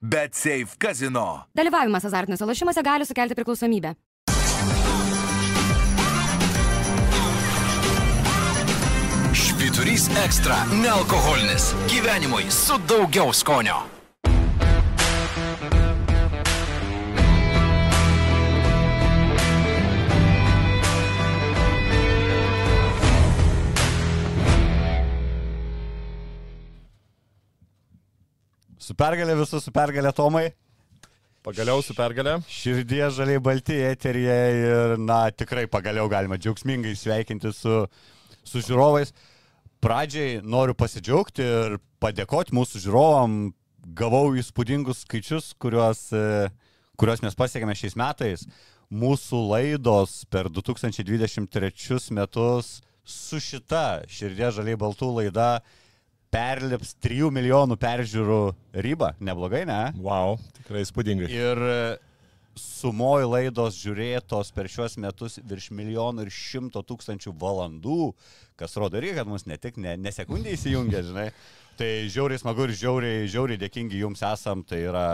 Bet Safe Casino. Dalyvavimas azartiniuose lošimuose gali sukelti priklausomybę. Švyturys ekstra - nealkoholinis. Gyvenimui su daugiau skonio. Su pergalė visus, su pergalė Tomai. Pagaliau su pergalė. Širdie žaliai balti eteryje ir, na, tikrai pagaliau galima džiaugsmingai sveikinti su, su žiūrovais. Pradžiai noriu pasidžiaugti ir padėkoti mūsų žiūrovam. Gavau įspūdingus skaičius, kuriuos, e, kuriuos mes pasiekėme šiais metais. Mūsų laidos per 2023 metus su šita širdie žaliai baltų laida perlips 3 milijonų peržiūrų ribą. Neblogai, ne? Wow, tikrai įspūdingai. Ir sumoji laidos žiūrėtos per šiuos metus virš milijonų ir šimto tūkstančių valandų, kas rodo irgi, kad mus ne tik ne, ne sekundė įsijungia, žinai. Tai žiauriai smagu ir žiauriai, žiauriai dėkingi jums esam, tai yra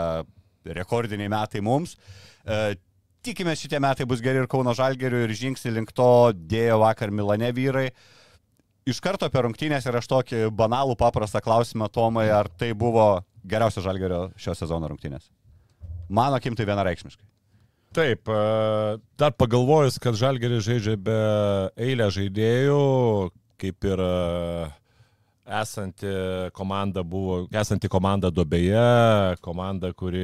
rekordiniai metai mums. E, tikimės šitie metai bus geri ir Kauno Žalgeriu ir žingsnį link to dėjo vakar Milane vyrai. Iš karto per rungtynės ir aš tokį banalų paprastą klausimą, Tomai, ar tai buvo geriausias Žalgerio šio sezono rungtynės? Mano akim tai vienareikšmiškai. Taip, e, dar pagalvojus, kad Žalgeris žaidžia be eilę žaidėjų, kaip ir e, esanti komanda buvo, esanti komanda dobėje, komanda, kuri,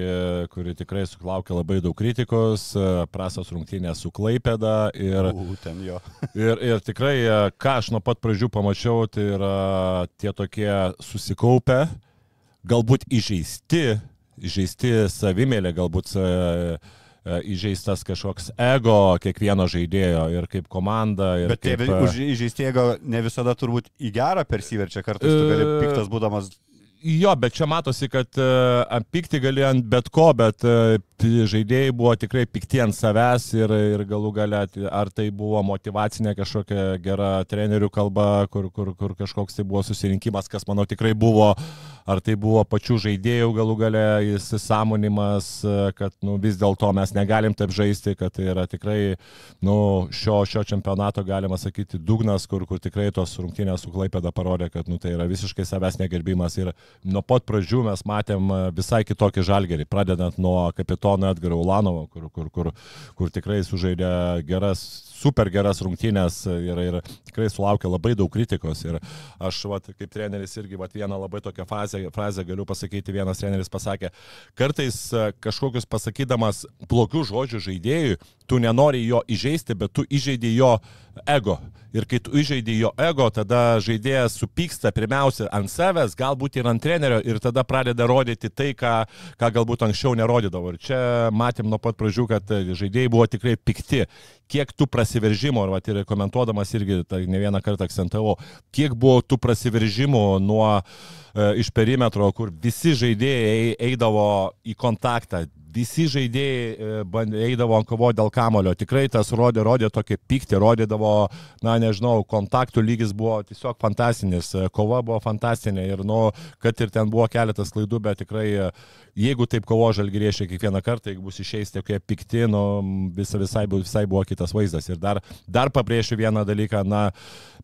kuri tikrai suklaukė labai daug kritikos, prastos rungtynės su Klaipėda ir, U, ir, ir tikrai, ką aš nuo pat pradžių pamačiau, tai yra tie tokie susikaupę, galbūt įžeisti, įžeisti savimėlė, galbūt e, įžeistas kažkoks ego kiekvieno žaidėjo ir kaip komanda. Ir Bet tie kaip, e, už įžeistėgo ne visada turbūt į gerą persiverčia, kartais tu gali E, piktas būdamas. Jo, bet čia matosi, kad uh, ant pikti gali ant bet ko, bet uh, žaidėjai buvo tikrai pikti ant savęs ir, ir galų galę, ar tai buvo motivacinė kažkokia gera trenerių kalba, kur, kur, kur kažkoks tai buvo susirinkimas, kas manau tikrai buvo, ar tai buvo pačių žaidėjų galų galę įsisamonimas, kad nu, vis dėlto mes negalim taip žaisti, kad tai yra tikrai nu, šio, šio čempionato, galima sakyti, dugnas, kur, kur tikrai tos rungtynės su Klaipėda parodė, kad nu, tai yra visiškai savęs negerbimas. Ir nuo pat pradžių mes matėm visai kitokį žalgerį, pradedant nuo kapitono Edgaro Ulanovo, kur, kur, kur, kur tikrai sužaidė geras, super geras rungtynės ir, ir tikrai sulaukė labai daug kritikos. Ir aš, vat, kaip treneris, irgi vat, vieną labai tokią frazę, frazę galiu pasakyti, vienas treneris pasakė, kartais e, kažkokius pasakydamas blogių žodžių žaidėjui, tu nenori jo įžeisti, bet tu įžeidži jo ego. Ir kai tu įžeidži jo ego, tada žaidėjas supyksta pirmiausia ant savęs, galbūt ir ant trenerio, ir tada pradeda rodyti tai, ką, ką galbūt anksčiau nerodydavo. Ir čia matėm nuo pat pradžių, kad žaidėjai buvo tikrai pikti. Kiek tų prasiveržimų, ir, vat, ir komentuodamas irgi tai ne vieną kartą akcentavau, kiek buvo tų prasiveržimų nuo e, iš perimetro, kur visi žaidėjai eidavo į kontaktą, visi žaidėjai e, eidavo ant kovo dėl kamulio. Tikrai tas rodė, rodė tokį pyktį, rodydavo, na nežinau, kontaktų lygis buvo tiesiog fantastinis, e, kova buvo fantastinė ir, nu, kad ir ten buvo keletas klaidų, bet tikrai, e, jeigu taip kovo žalgyriešiai kiekvieną kartą, jeigu bus išeis tokie pikti, nu, visa, visai, visai buvo kitas vaizdas. Ir dar, dar pabrėšiu vieną dalyką, na,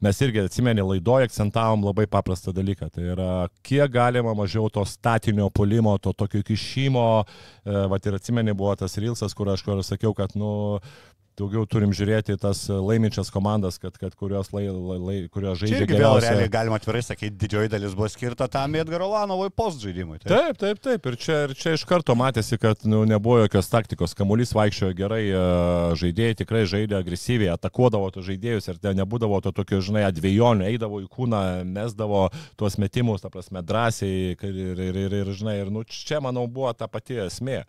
mes irgi atsimenė laidoje akcentavom labai paprastą dalyką. Tai yra, kiek galima mažiau to statinio polimo, to tokio kišimo. E, vat ir atsimenė buvo tas Rilsas, kur aš kur sakiau, kad, nu, daugiau turim žiūrėti tas laiminčias komandas, kad, kad kurios, lai, lai, kurios žaidžia irgi vėl realiai galima atvirai sakyti, didžioji dalis buvo skirta tam Edgaro Lanovui post žaidimui. Tai Taip, taip, taip. Ir čia, ir čia iš karto matėsi, kad nu, nebuvo jokios taktikos. Kamuolys vaikščiojo gerai, e, žaidėjai tikrai žaidė agresyviai, atakuodavo tos žaidėjus ir nebūdavo to tokio, žinai, dviejonių, eidavo į kūną, mesdavo tuos metimus, ta prasme, drąsiai ir, ir, ir, ir žinai, ir nu, čia, manau, buvo ta pati esmė.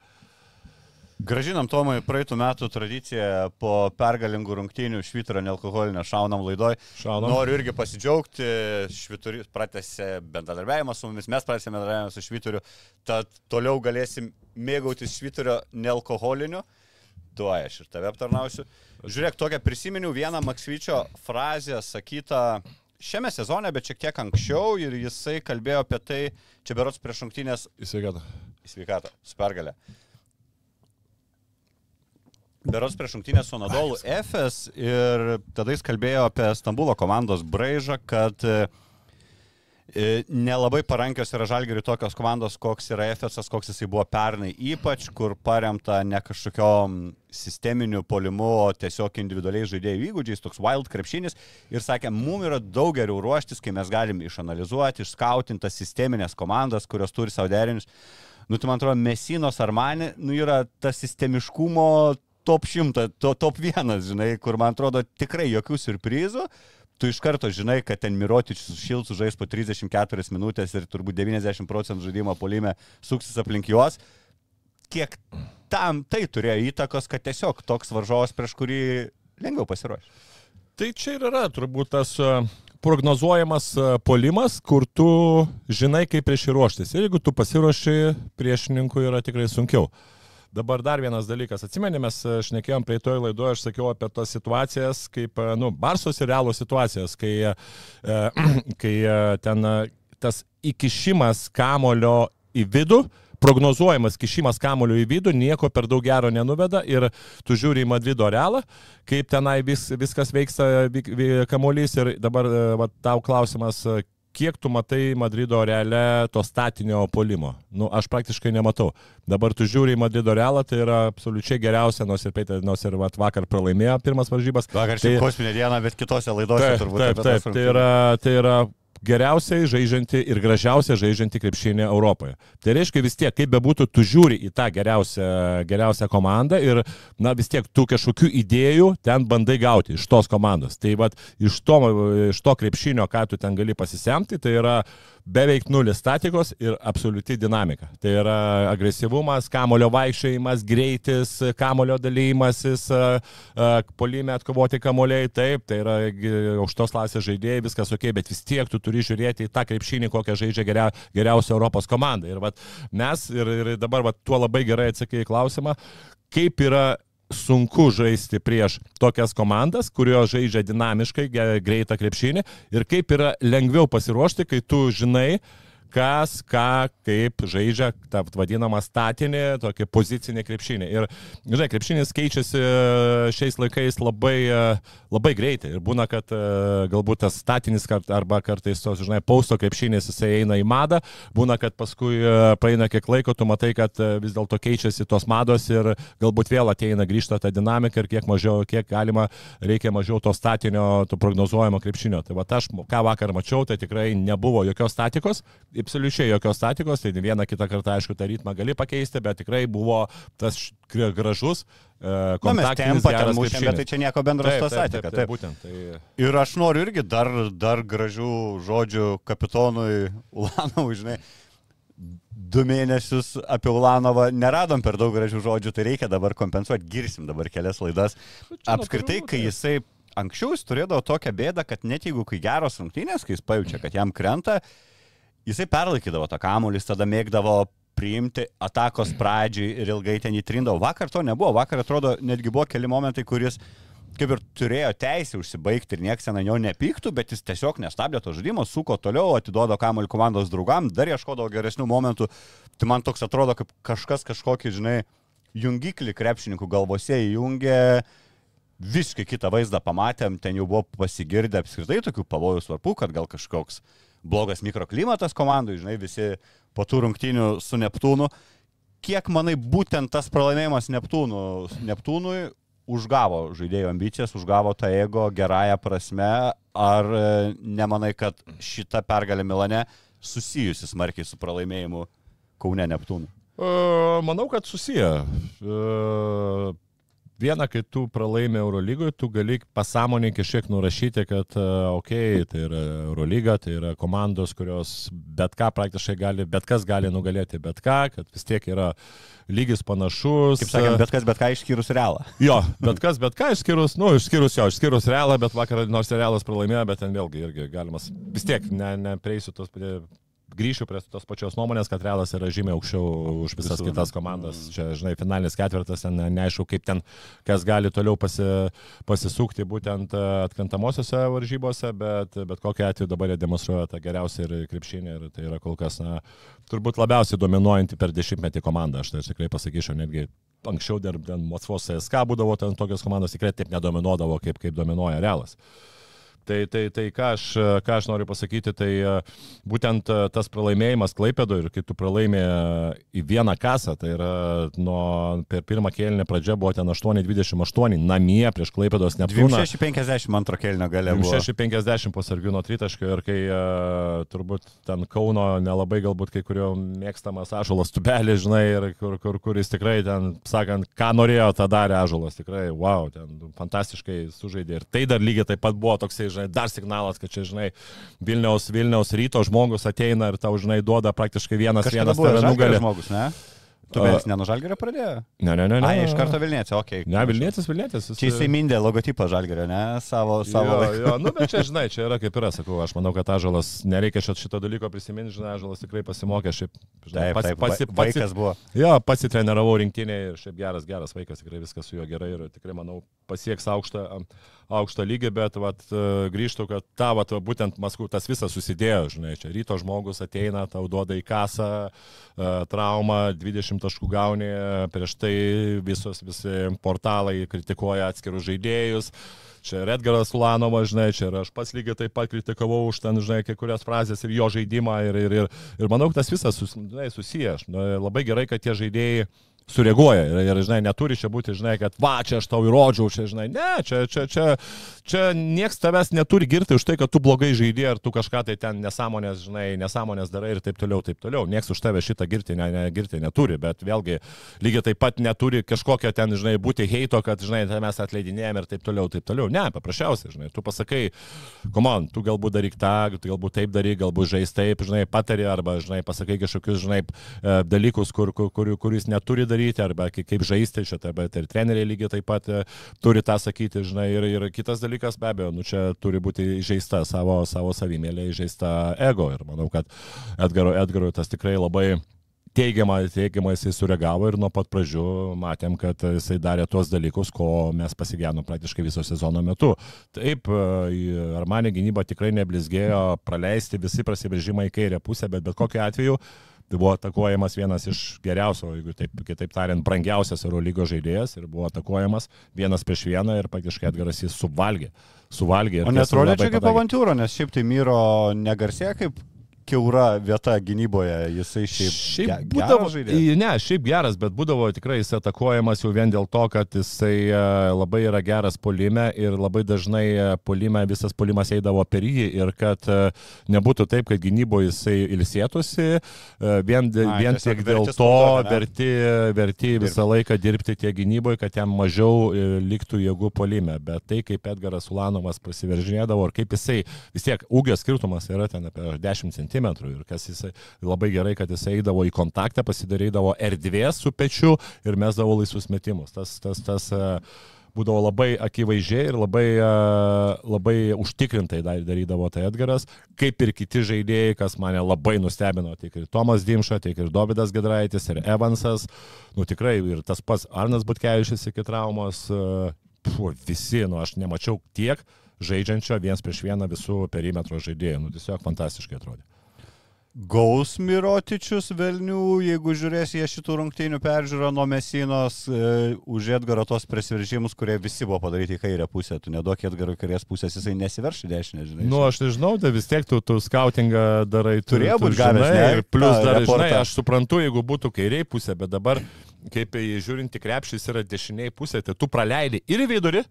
Gražinam Tomai praeitų metų tradiciją po pergalingų rungtynių švitro nealkoholinio šaunam laidoj. Šaunam. Noriu irgi pasidžiaugti, šviturys pratęsė bendradarbiavimą su mumis, mes pratęsėme bendradarbiavimą su švitoriu, tad toliau galėsim mėgautis švitorio nealkoholiniu. Tuo aš ir tave aptarnausiu. Žiūrėk, tokią prisiminiau vieną Maksvyčio frazę sakytą šiame sezone, bet šiek tiek anksčiau ir jisai kalbėjo apie tai, čia berots prieš rungtynės Įsigėda. į sveikatą, su pergalė. Beros prieš rungtynę su Anadolu Efes ir tada jis kalbėjo apie Stambulo komandos braižą, kad e, e, nelabai parankios yra žalgeriui tokios komandos, koks yra Efesas, koks jisai buvo pernai, ypač kur paremta ne kažkokiom sisteminiu polimu, o tiesiog individualiai žaidėjų įgūdžiais, toks wild krepšinis. Ir sakė, mums yra daug geriau ruoštis, kai mes galim išanalizuoti, išskautinti tas sisteminės komandas, kurios turi savo derinius. Nu, tai man atrodo, Mesinos Armani, nu, yra tas sistemiškumo top 100, to, top 1, žinai, kur man atrodo tikrai jokių surprizų. Tu iš karto žinai, kad ten Mirotičius su Šilcu žais po 34 minutės ir turbūt 90 procentų žaidimo polime suksis aplink juos. Kiek tam tai turėjo įtakos, kad tiesiog toks varžovas, prieš kurį lengviau pasiruošti. Tai čia ir yra turbūt tas e, prognozuojamas e, polimas, kur tu žinai, kaip prieš jį ruoštis. Ir jeigu tu pasiruoši, priešininkui yra tikrai sunkiau. Dabar dar vienas dalykas. Atsimeni, mes e, šnekėjom prie toj laidoje, aš sakiau apie tas situacijas, kaip, e, nu, Barsos ir Realo situacijas, kai, e, kai ten tas įkišimas kamulio į vidų, prognozuojamas kišimas kamulio į vidų nieko per daug gero nenuveda ir tu žiūri į Madrido realą, kaip tenai vis, viskas veiksta kamuolys ir dabar va, tau klausimas, kiek tu matai Madrido reale to statinio polimo? Nu, aš praktiškai nematau. Dabar tu žiūri į Madrido realą, tai yra absoliučiai geriausia, nors ir, peitė, nors ir vat, vakar pralaimėjo pirmas varžybas. Vakar tai, kosminė diena, bet kitose laidose taip, turbūt. Taip, taip, tai yra, tai yra geriausiai žaidžianti ir gražiausiai žaidžianti krepšinį Europoje. Tai reiškia vis tiek, kaip bebūtų, tu žiūri į tą geriausią, geriausią komandą ir, na, vis tiek tu kažkokių idėjų ten bandai gauti iš tos komandos. Tai vad, iš to, iš to krepšinio, ką tu ten gali pasisemti, tai yra beveik nulis statikos ir absoliuti dinamika. Tai yra agresyvumas, kamulio vaikščiojimas, greitis, kamulio dalymasis, polime atkovoti kamuoliai, taip, tai yra aukštos klasės žaidėjai, viskas ok, bet vis tiek tu turi žiūrėti į tą krepšinį, kokią žaidžia geria, geriausia Europos komanda. Ir vat, mes ir, ir dabar vat, tuo labai gerai atsakai į klausimą, kaip yra sunku žaisti prieš tokias komandas, kurios žaidžia dinamiškai, greitą krepšinį ir kaip yra lengviau pasiruošti, kai tu žinai, kas, ką, kaip žaidžia tą vadinamą statinį, tokį pozicinį krepšinį. Ir, žinai, krepšinis keičiasi e, šiais laikais labai, e, labai greitai. Ir būna, kad e, galbūt tas statinis kart, arba kartais tos, žinai, pausto krepšinis jisai eina į madą, būna, kad paskui praeina kiek laiko, tu matai, kad vis dėlto keičiasi tos mados ir galbūt vėl ateina grįžta ta dinamika ir kiek mažiau, kiek galima, reikia mažiau to statinio, to prognozuojamo krepšinio. Tai va, aš ką vakar mačiau, tai tikrai nebuvo jokios statikos absoliučiai jokios statikos, tai vieną kitą kartą, aišku, tą ritmą gali pakeisti, bet tikrai buvo tas gražus. Uh, Na, mes tempą ten mušėm, bet tai čia nieko bendro su statika. Taip, taip, būtent. Tai... Ir aš noriu irgi dar, dar gražių žodžių kapitonui Ulanovui, žinai. Du mėnesius apie Ulanovą neradom per daug gražių žodžių, tai reikia dabar kompensuoti, girsim dabar kelias laidas. Nu, Apskritai, kai jisai anksčiau jis turėdavo tokią bėdą, kad net jeigu kai geros rungtynės, kai jis pajaučia, kad jam krenta, jisai perlaikydavo tą kamuolį, tada mėgdavo priimti atakos pradžiai ir ilgai ten įtrindavo. Vakar to nebuvo, vakar atrodo netgi buvo keli momentai, kuris kaip ir turėjo teisę užsibaigti ir niekas ten jo nepyktų, bet jis tiesiog nestabdė to žaidimo, suko toliau, atiduodo kamuolį komandos draugam, dar ieškodavo geresnių momentų. Tai man toks atrodo, kaip kažkas kažkokį, žinai, jungiklį krepšininkų galvose įjungė, visiškai kitą vaizdą pamatėm, ten jau buvo pasigirdę apskritai tokių pavojų svarbu, kad gal kažkoks blogas mikroklimatas komandai, žinai, visi po tų rungtynių su Neptūnu. Kiek manai būtent tas pralaimėjimas Neptūnų, Neptūnui užgavo žaidėjų ambicijas, užgavo tą ego gerąją prasme, ar e, nemanai, kad šita pergalė Milane susijusi smarkiai su pralaimėjimu Kaune Neptūnų? E, manau, kad susiję. E, Viena, kai tu pralaimi Eurolygoje, tu gali pasąmonį kažkiek nurašyti, kad, okei, okay, tai yra Eurolyga, tai yra komandos, kurios bet ką praktiškai gali, bet kas gali nugalėti bet ką, kad vis tiek yra lygis panašus. Kaip sakėm, bet kas bet ką išskyrus realą. Jo, bet kas bet ką išskyrus, nu, išskyrus jo, išskyrus realą, bet vakar nors realas pralaimėjo, bet ten vėlgi irgi galimas, vis tiek, ne, neprieisiu tos prie grįšiu prie tos pačios nuomonės, kad Realas yra žymiai aukščiau už visas Visų, kitas komandas. Čia, žinai, finalinis ketvirtas, ten neaišku, kaip ten, kas gali toliau pasi, pasisukti būtent e, atkrintamosiose varžybose, bet, bet kokiu atveju dabar jie demonstruoja tą geriausią ir krepšinį ir tai yra kol kas, na, turbūt labiausiai dominuojanti per dešimtmetį komanda, aš tai tikrai pasakyčiau, netgi anksčiau dar ten Moskvos SK būdavo ten tokios komandos tikrai taip nedominuodavo, kaip, kaip dominuoja Realas. Tai, tai, tai ką, aš, ką aš noriu pasakyti, tai e, būtent e, tas pralaimėjimas Klaipėdo ir kai tu pralaimė į vieną kasą, tai yra nuo per pirmą kėlinę pradžia buvo ten 8-28 namie prieš Klaipėdos Neptūną. 652 kelnio gale buvo. 650 po Sargino tritaškio ir kai turbūt ten Kauno nelabai galbūt kai kurio mėgstamas Ažulas tubelė, žinai, ir kur, kur, kuris tikrai ten, sakant, ką norėjo, tą darė Ažulas, tikrai, wow, ten fantastiškai sužaidė. Ir tai dar lygiai taip pat buvo toksai, žinai, dar signalas, kad čia, žinai, Vilniaus, Vilniaus ryto žmogus ateina ir tau, žinai, duoda praktiškai vienas Kažkada vienas tave nugalė. žmogus, ne? Tu A- mes nenužalgerio pradėjo? Ne, ne, ne. ne. Ai, iš karto Vilnietis, okei. Ne, Vilnietis, Vilnietis. jis- Čia jisai mindė logotipą žalgerio, ne? Savo, savo jo, laiku. jo, nu, bet čia, žinai, čia yra kaip yra, sakau, aš manau, kad Ažalas, nereikia šito, šito dalyko prisiminti, žinai, Ažalas tikrai pasimokė, šiaip, žinai, Taip, pasi, taip, pasi, pasi, vaikas buvo. jo, pasitreniravau rinktinėje ir šiaip geras, geras vaikas, tikrai viskas su juo gerai ir tikrai, manau, pasieks aukštą, aukštą lygį, bet vat, e, grįžtų, kad ta, vat, va, būtent Maskvų tas visas susidėjo, žinai, čia ryto žmogus ateina, tau duoda į kasą e, traumą, 20 taškų gauni, prieš tai visos visi portalai kritikuoja atskirus žaidėjus. Čia ir Edgaras Ulanovas, žinai, čia ir aš pats lygiai taip pat kritikavau už ten, žinai, kai kurias frazės ir jo žaidimą ir, ir, ir, ir manau, tas visas sus, žinai, susijęs. Labai gerai, kad tie žaidėjai sureaguoja ir, ir, žinai, neturi čia būti, žinai, kad va, čia aš tau įrodžiau, čia, žinai, ne, čia, čia, čia, čia nieks tavęs neturi girti už tai, kad tu blogai žaidži ar tu kažką tai ten nesąmonės, žinai, nesąmonės darai ir taip toliau, taip toliau. Nieks už tave šitą girti, ne, ne, girti neturi, bet vėlgi lygiai taip pat neturi kažkokio ten, žinai, būti heito, kad, žinai, tai mes atleidinėjom ir taip toliau, taip toliau. Ne, paprasčiausiai, žinai, tu pasakai, komon, tu galbūt daryk tą, tu galbūt taip daryk, galbūt žais taip, žinai, patari arba, žinai, pasakai kažkokius, žinai, e, dalykus, kur, kur, kur, kur jis neturi daryti, arba kaip, žaisti šitą, bet ir treneriai lygiai taip pat e, turi tą sakyti, žinai, ir, ir kitas dalykas be abejo, nu čia turi būti žaista savo, savo savimėlė, žaista ego ir manau, kad Edgaro, Edgaro tas tikrai labai teigiamai, teigiamai jisai sureagavo ir nuo pat pradžių matėm, kad jisai darė tuos dalykus, ko mes pasigėnom praktiškai viso sezono metu. Taip, ar mane gynyba tikrai neblizgėjo praleisti visi prasiveržimai į kairę pusę, bet bet kokiu atveju tai buvo atakuojamas vienas iš geriausių, jeigu taip, kitaip tariant, brangiausias Eurolygos žaidėjas ir buvo atakuojamas vienas prieš vieną ir praktiškai Edgaras jis suvalgė. Suvalgė. ir O netrodė čia kaip avantūra, nes šiaip tai Myro negarsė kaip keura vieta gynyboje, jisai šiaip, Šiaip ge- būdavo, žaidėjas. ne, šiaip geras, bet būdavo tikrai jis atakuojamas jau vien dėl to, kad jisai e, labai yra geras polime ir labai dažnai e, polime visas polimas eidavo per jį ir kad e, nebūtų taip, kad gynyboje jisai ilsėtųsi, vien, Ai, vien tik dėl to verti, verti visą laiką dirbti tiek gynyboje, kad jam mažiau liktų jėgų polime. Bet tai, kaip Edgaras Ulanovas prasiveržinėdavo ir kaip jisai, vis tiek ūgio skirtumas yra ten apie 10 cm ir kas jisai labai gerai, kad jisai eidavo į kontaktą, pasidarydavo erdvės su pečiu ir mesdavo laisvus metimus. Tas, tas, tas e, būdavo labai akivaizdžiai ir labai, e, labai užtikrintai dar- darydavo tai Edgaras, kaip ir kiti žaidėjai, kas mane labai nustebino, tiek ir Tomas Dimša, tiek ir Dovydas Gedraitis, ir Evansas, nu tikrai ir tas pats Arnas Butkevičius iki traumos, e, puh, visi, nu aš nemačiau tiek žaidžiančio viens prieš vieną visų perimetro žaidėjų, nu tiesiog fantastiškai atrodė. Gaus Mirotičius Velnių, jeigu žiūrės jie šitų rungtynių peržiūrą nuo Mesinos e, už Edgaro tos prasiveržimus, kurie visi buvo padaryti į kairę pusę. Tu neduok Edgaro kairės pusės, jisai nesiverš į dešinę, žinai. Nu, aš nežinau, tai vis tiek tu, tu skautingą darai. Tu, Turėjo tu būt gavęs, žinai, ne, ir Plus dar, reportą. žinai, aš suprantu, jeigu būtų kairiai pusė, bet dabar, kaip į žiūrinti krepšys yra dešiniai pusė, tai tu praleidi ir į vidurį.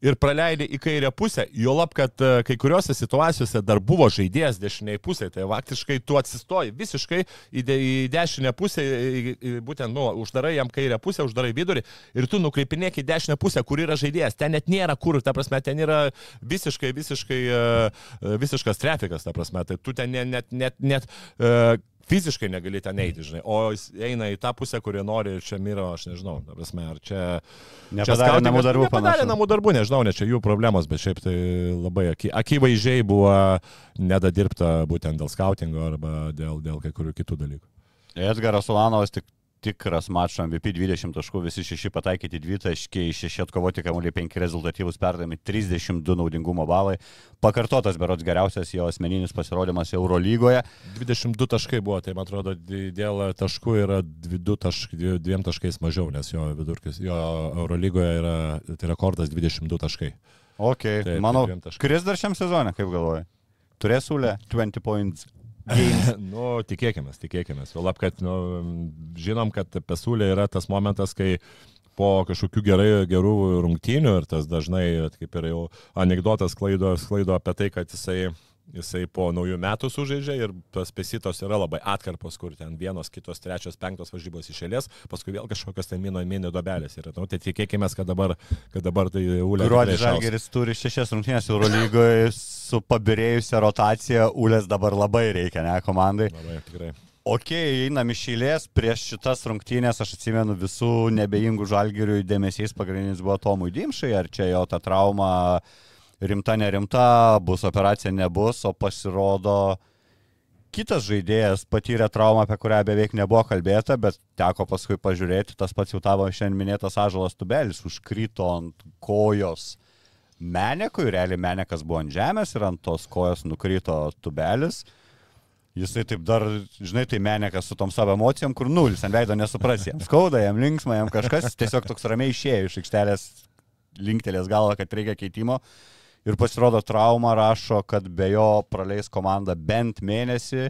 Ir praleidai į kairę pusę, jo lab, kad e, kai kuriuose situacijose dar buvo žaidėjas dešiniai pusė, tai faktiškai tu atsistoji visiškai į, de, į dešinę pusę, į, į, būtent, nu, uždarai jam kairę pusę, uždarai vidurį ir tu nukreipinėk į dešinę pusę, kur yra žaidėjas. Ten net nėra kur, ta prasme, ten yra visiškai, visiškai, e, e, visiškas trafikas, ta prasme, tai tu ten net, net, net, net fiziškai negali ten eiti, žinai, o jis eina į tą pusę, kurį nori ir čia miro, aš nežinau, prasme, ar čia... Nepadarė skautingas- namų darbų Nepadarė namų darbų, nežinau, ne čia jų problemos, bet šiaip tai labai aky, akivaizdžiai buvo nedadirbta būtent dėl skautingo arba dėl, dėl kai kurių kitų dalykų. Edgaras Ulanovas tik tikras mačo MVP 20 taškų, visi šeši pataikyti 2 taškiai, 6 atkovoti kamuoliai, 5 rezultatyvus perdami, 32 naudingumo balai. Pakartotas berots geriausias jo asmeninis pasirodymas Eurolygoje. 22 taškai buvo, tai man atrodo, dėl taškų yra 2 tašk, dvi- dviem taškais mažiau, nes jo vidurkis, jo Eurolygoje yra tai rekordas 22 taškai. Ok, Taip, manau, taškais. kris dar šiam sezonė, kaip galvoji? Turės sulę 20 points. nu, tikėkime, tikėkime. Lab, kad nu, žinom, kad Pesulė yra tas momentas, kai po kažkokių gerai, gerų rungtynių ir tas dažnai, kaip ir jau anegdotas klaido, sklaido apie tai, kad jisai Jisai po naujų metų sužaidžia ir tas pesitos yra labai atkarpos, kur ten vienos, kitos, trečios, penktos varžybos iš eilės, paskui vėl kažkokios ten mino mini dobelės. Ir nu, tai tikėkime, kad dabar, kad dabar tai Ulė. Gruodį. Žalgeris turi šešias rungtynės Eurolygoje su pabirėjusią rotaciją, Ulės dabar labai reikia, ne, komandai. Labai, tikrai. Ok, einam iš eilės, prieš šitas rungtynės aš atsimenu visų nebejingų žalgerių dėmesys pagrindinis buvo Tomui Dimšai, ar čia jo ta trauma rimta, nerimta, bus operacija, nebus, o pasirodo kitas žaidėjas patyrė traumą, apie kurią beveik nebuvo kalbėta, bet teko paskui pažiūrėti, tas pats jau tavo šiandien minėtas Ažalas Tubelis užkrito ant kojos Menekui, realiai Menekas buvo ant žemės ir ant tos kojos nukrito Tubelis. Jisai taip dar, žinai, tai menekas su tom savo emocijom, kur nulis ant veido nesupras, jam skauda, jam linksma, jam kažkas, tiesiog toks ramiai išėjo iš aikštelės, linktelės galva, kad reikia keitimo. Ir pasirodo trauma rašo, kad be jo praleis komanda bent mėnesį,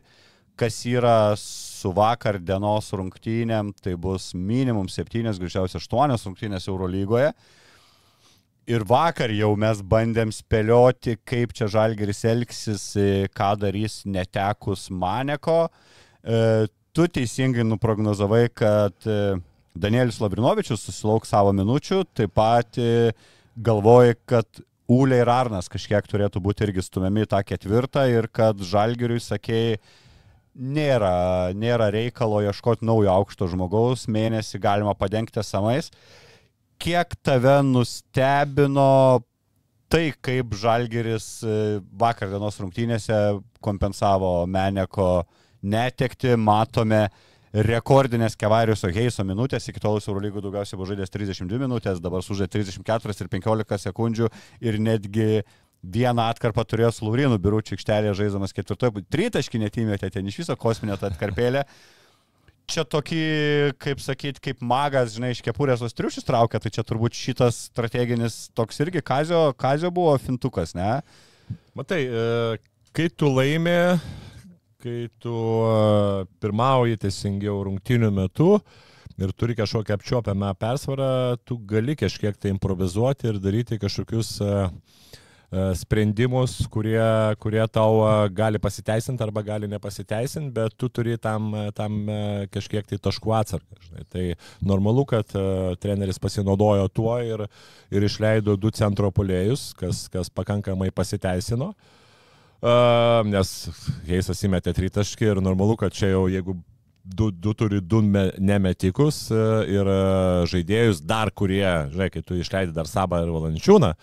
kas yra su vakar dienos rungtynėm, tai bus minimum 7, greičiausiai 8 rungtynės Eurolygoje. Ir vakar jau mes bandėm spėlioti, kaip čia Žalgeris elgsis, e, ką darys netekus Maneko. E, Tu teisingai nuprognozavai, kad e, Danielis Lavrinovičius susilauks savo minučių, taip pat galvoji, kad Ūlė ir Arnas kažkiek turėtų būti irgi stumiami į tą ketvirtą ir kad Žalgiriui, sakėjai, nėra, nėra reikalo ieškoti naujo aukšto žmogaus, mėnesį galima padengti samais kiek tave nustebino tai, kaip Žalgeris e, vakar dienos rungtynėse kompensavo Meneko netekti, matome rekordinės Kevariuso Heiso minutės, iki tol Eurolygų daugiausiai buvo žaidęs 32 minutės, dabar sužaidė 34 ir 15 sekundžių ir netgi vieną atkarpą turėjo su Laurinu Biručiu aikštelėje žaidžiamas ketvirtoje, tritaškį netimėte ten iš viso kosminė ta atkarpėlė. Čia tokį, kaip sakyt, kaip magas, žinai, iš kepurės tos triušius traukia, tai čia turbūt šitas strateginis toks irgi kazio, kazio buvo fintukas, ne? Matai, e, kai tu laimi, kai tu pirmauji teisingiau rungtinių metu ir turi kažkokią apčiuopiamą persvarą, tu gali kažkiek tai improvizuoti ir daryti kažkokius sprendimus, kurie, kurie tau gali pasiteisinti arba gali nepasiteisinti, bet tu turi tam, tam kažkiek tai taškų atsargą. žinai. Tai normalu, kad treneris pasinaudojo tuo ir, ir išleido du centro polėjus, kas, kas pakankamai pasiteisino. Uh, nes Heisas įmetė tritaškį ir normalu, kad čia jau jeigu du, du turi du me, nemetikus uh, ir uh, žaidėjus dar, kurie, kai tu išleidai dar Sabą ir Valančiūną,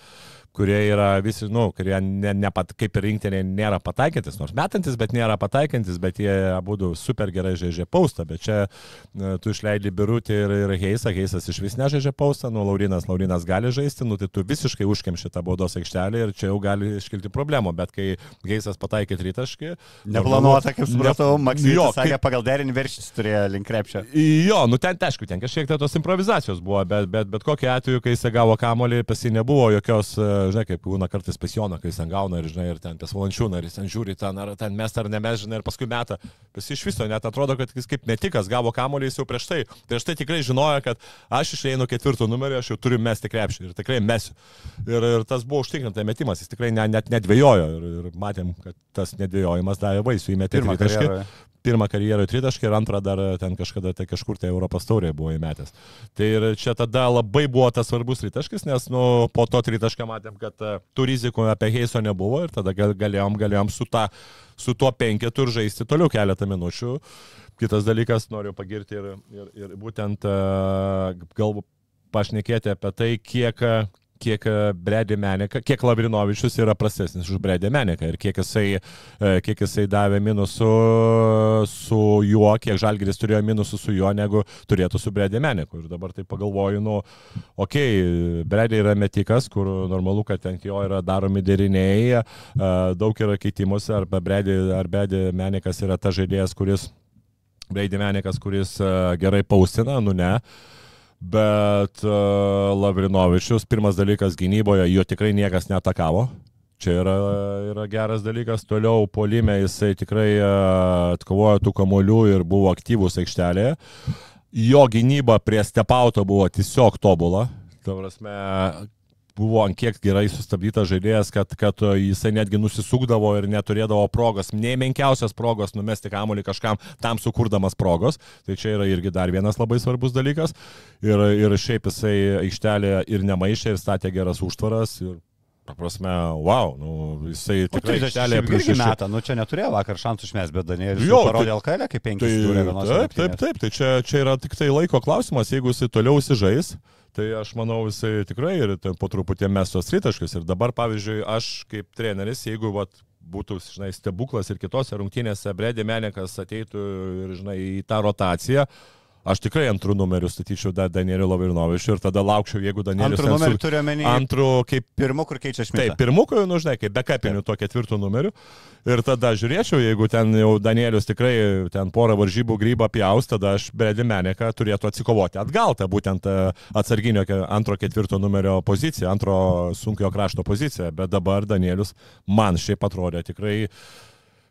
kurie yra visi, nu, kurie ne, ne pat, kaip ir rinktinė nėra pataikantis, nors metantis, bet nėra pataikantis, bet jie abu super gerai žaidžia paustą, bet čia uh, tu išleidai Birutį ir, ir Heisą, Heisas iš vis nežaidžia paustą, nu, Laurinas, Laurinas gali žaisti, nu, tai tu visiškai užkemši tą baudos aikštelę ir čia jau gali iškilti problemų, bet kai Heisas pataikė tritaškį, Neplanuota, kaip supratau, Ne- Maksimas jo, sakė, pagal derinį verštis turėjo link krepšio. Jo, nu ten, aišku, ten kažkiek tai tos improvizacijos buvo, bet, bet, bet kokiu atveju, kai jis gavo kamolį, pas jį nebuvo jokios, e, žinai, kaip būna kartais pas Joną, kai jis ten gauna ir, žinai, ir ten pas Valančiūną, ir jis ten žiūri, ten, ar ten mes ar ne mes, žinai, ir paskui metą. Jį iš viso net atrodo, kad jis kaip netikas gavo kamolį, jis jau prieš tai, prieš tai tikrai žinojo, kad aš išeinu ketvirtų numerį, aš jau turiu mesti krepšį ir tikrai mesiu. Ir, ir tas buvo užtikrinta metimas, jis tikrai ne, net nedvėjojo ir, ir matėm, kad tas nedvėjojimas davė vaisių, įmetė Pirmą tritaškį. Karjeroje. pirmą karjerą tritaškį ir antrą dar ten kažkada tai kažkur tai Europos taurėje buvo įmetęs. Tai ir čia tada labai buvo tas svarbus tritaškis, nes nu, po to tritašką matėm, kad uh, tų rizikų apie Heiso nebuvo ir tada gal, galėjom, galėjom su, ta, su tuo penketu ir žaisti toliau keletą minučių. Kitas dalykas, noriu pagirti ir, ir, ir būtent uh, galbūt pašnekėti apie tai, kiek, kiek Bredė Menika, kiek Lavrinovičius yra prastesnis už Bredė Meniką ir kiek jisai, e, kiek jisai davė minusų su juo, kiek Žalgiris turėjo minusų su juo, negu turėtų su Bredė Meniku. Ir dabar tai pagalvoju, nu, okei, okay, Bredė yra metikas, kur normalu, kad ant jo yra daromi deriniai, e, daug yra keitimuose, arba Bredė, ar Bredė Menikas yra ta žaidėjas, kuris Bredė Menikas, kuris e, gerai paustina, nu ne. Uh, bet uh, Lavrinovičius, pirmas dalykas gynyboje, jo tikrai niekas netakavo. Čia yra, yra geras dalykas. Toliau polime jisai tikrai uh, atkovojo tų kamolių ir buvo aktyvus aikštelėje. Jo gynyba prie stepauto buvo tiesiog tobula. Ta prasme, buvo ant kiek gerai sustabdytas žaidėjas, kad, kad jisai netgi nusisukdavo ir neturėdavo progos, nei menkiausias progos numesti kamuolį kažkam, tam sukurdamas progos. Tai čia yra irgi dar vienas labai svarbus dalykas. Ir, ir šiaip jisai aikštelė ir nemaišė, ir statė geras užtvaras. Ir Ta prasme, wow, nu, jisai tikrai aikštelėje prieš metą, nu čia neturėjo vakar šansų išmės, bet Danielius jau parodė LKL kaip penkis. Tai, taip, taip, taip, tai čia, čia yra tik tai laiko klausimas, jeigu jisai toliau įsižais, Tai aš manau, jisai tikrai ir po truputį mes tos tritaškius. Ir dabar, pavyzdžiui, aš kaip treneris, jeigu vat, būtų, žinai, stebuklas ir kitose rungtynėse Bredė Menikas ateitų ir, žinai, į tą rotaciją, Aš tikrai antrų numerių statyčiau da, Danieliu Lavrinovičiu ir tada laukčiau, jeigu Danielius... Antrų numerių turiu omeny. Antrų kaip... Pirmų, kur keičia šmitą. Taip, pirmų, kur, nu, žinai, kaip bekapinių to ketvirtų numerių. Ir tada žiūrėčiau, jeigu ten jau Danielius tikrai ten porą varžybų grybą pjaus, tada aš Bredi Meneką turėtų atsikovoti atgal, tą būtent e, atsarginio antro ketvirto numerio poziciją, antro sunkio krašto poziciją. Bet dabar Danielius man šiaip atrodė tikrai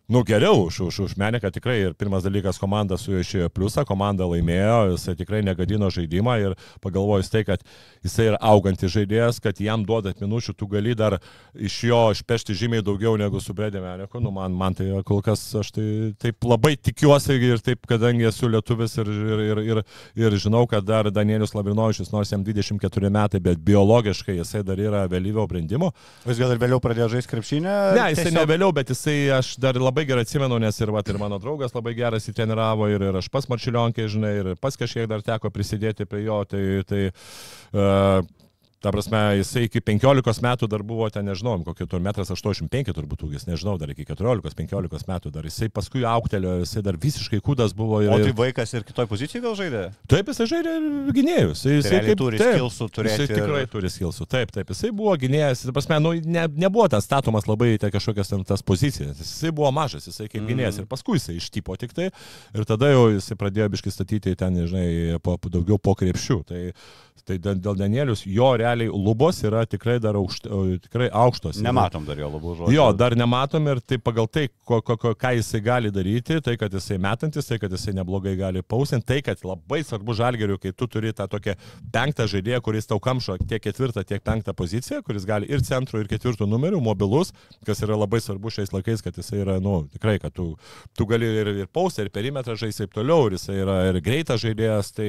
Nu geriau už, už, už Meniką tikrai ir pirmas dalykas komanda su juo išėjo pliusą, komanda laimėjo, jisai tikrai negadino žaidimą ir pagalvojus tai, kad jisai yra augantis žaidėjas, kad jam duodat minučių, tu gali dar iš jo išpešti žymiai daugiau negu su Bredė Meniku, nu man, man tai kol kas aš tai taip labai tikiuosi ir taip, kadangi esu lietuvis ir, ir, ir, ir, ir žinau, kad dar Danielius Labrinovičius, nors jam 24 metai, bet biologiškai jisai dar yra vėlyvio brandimo. Jis gal ir vėliau pradėjo žaisti krepšinę? Ne, jisai tiesiog... ne vėliau, bet jisai aš dar labai labai gerai atsimenu, nes ir, va, ir mano draugas labai geras įtreniravo, ir, ir aš pas Marčiulionkė, žinai, ir pas kažkiek dar teko prisidėti prie jo. Tai, tai uh, Ta prasme, jisai iki 15 metų dar buvo ten, nežinau, kokį tur metras 85 turbūt ūgis, nežinau, dar iki 14-15 metų dar. Jisai paskui auktelio, jisai dar visiškai kudas buvo. Ir, o tai vaikas ir kitoj pozicijai gal žaidė? Taip, jisai žaidė gynėjus. Jisai, tai kaip, turi taip, skilsų turėti. Jisai tikrai ir... turi skilsų. Taip, taip, jisai buvo gynėjas. Ta prasme, nu, ne, nebuvo tas statomas labai tai kažkokias ten tas pozicijas. Jisai buvo mažas, jisai kaip gynėjas. Mm. Ir paskui jisai ištypo tik tai. Ir tada jau jisai pradėjo biškai statyti ten, žinai, po, daugiau po krepšių. Tai, tai dėl Danielius jo realiai lubos yra tikrai dar aukšt, tikrai aukštos. Nematom dar jo lubų žodžių. Jo, dar nematom ir tai pagal tai, ko, ko, ko, ką jisai gali daryti, tai kad jisai metantis, tai kad jisai neblogai gali pausinti, tai kad labai svarbu žalgeriu, kai tu turi tą tokią penktą žaidėją, kuris tau kamšo tiek ketvirtą, tiek penktą poziciją, kuris gali ir centro, ir ketvirtų numerių, mobilus, kas yra labai svarbu šiais laikais, kad jisai yra, nu, tikrai, kad tu, tu gali ir, ir paustą, ir perimetrą žaisti ir taip toliau, ir jisai yra ir greitas žaidėjas. Tai,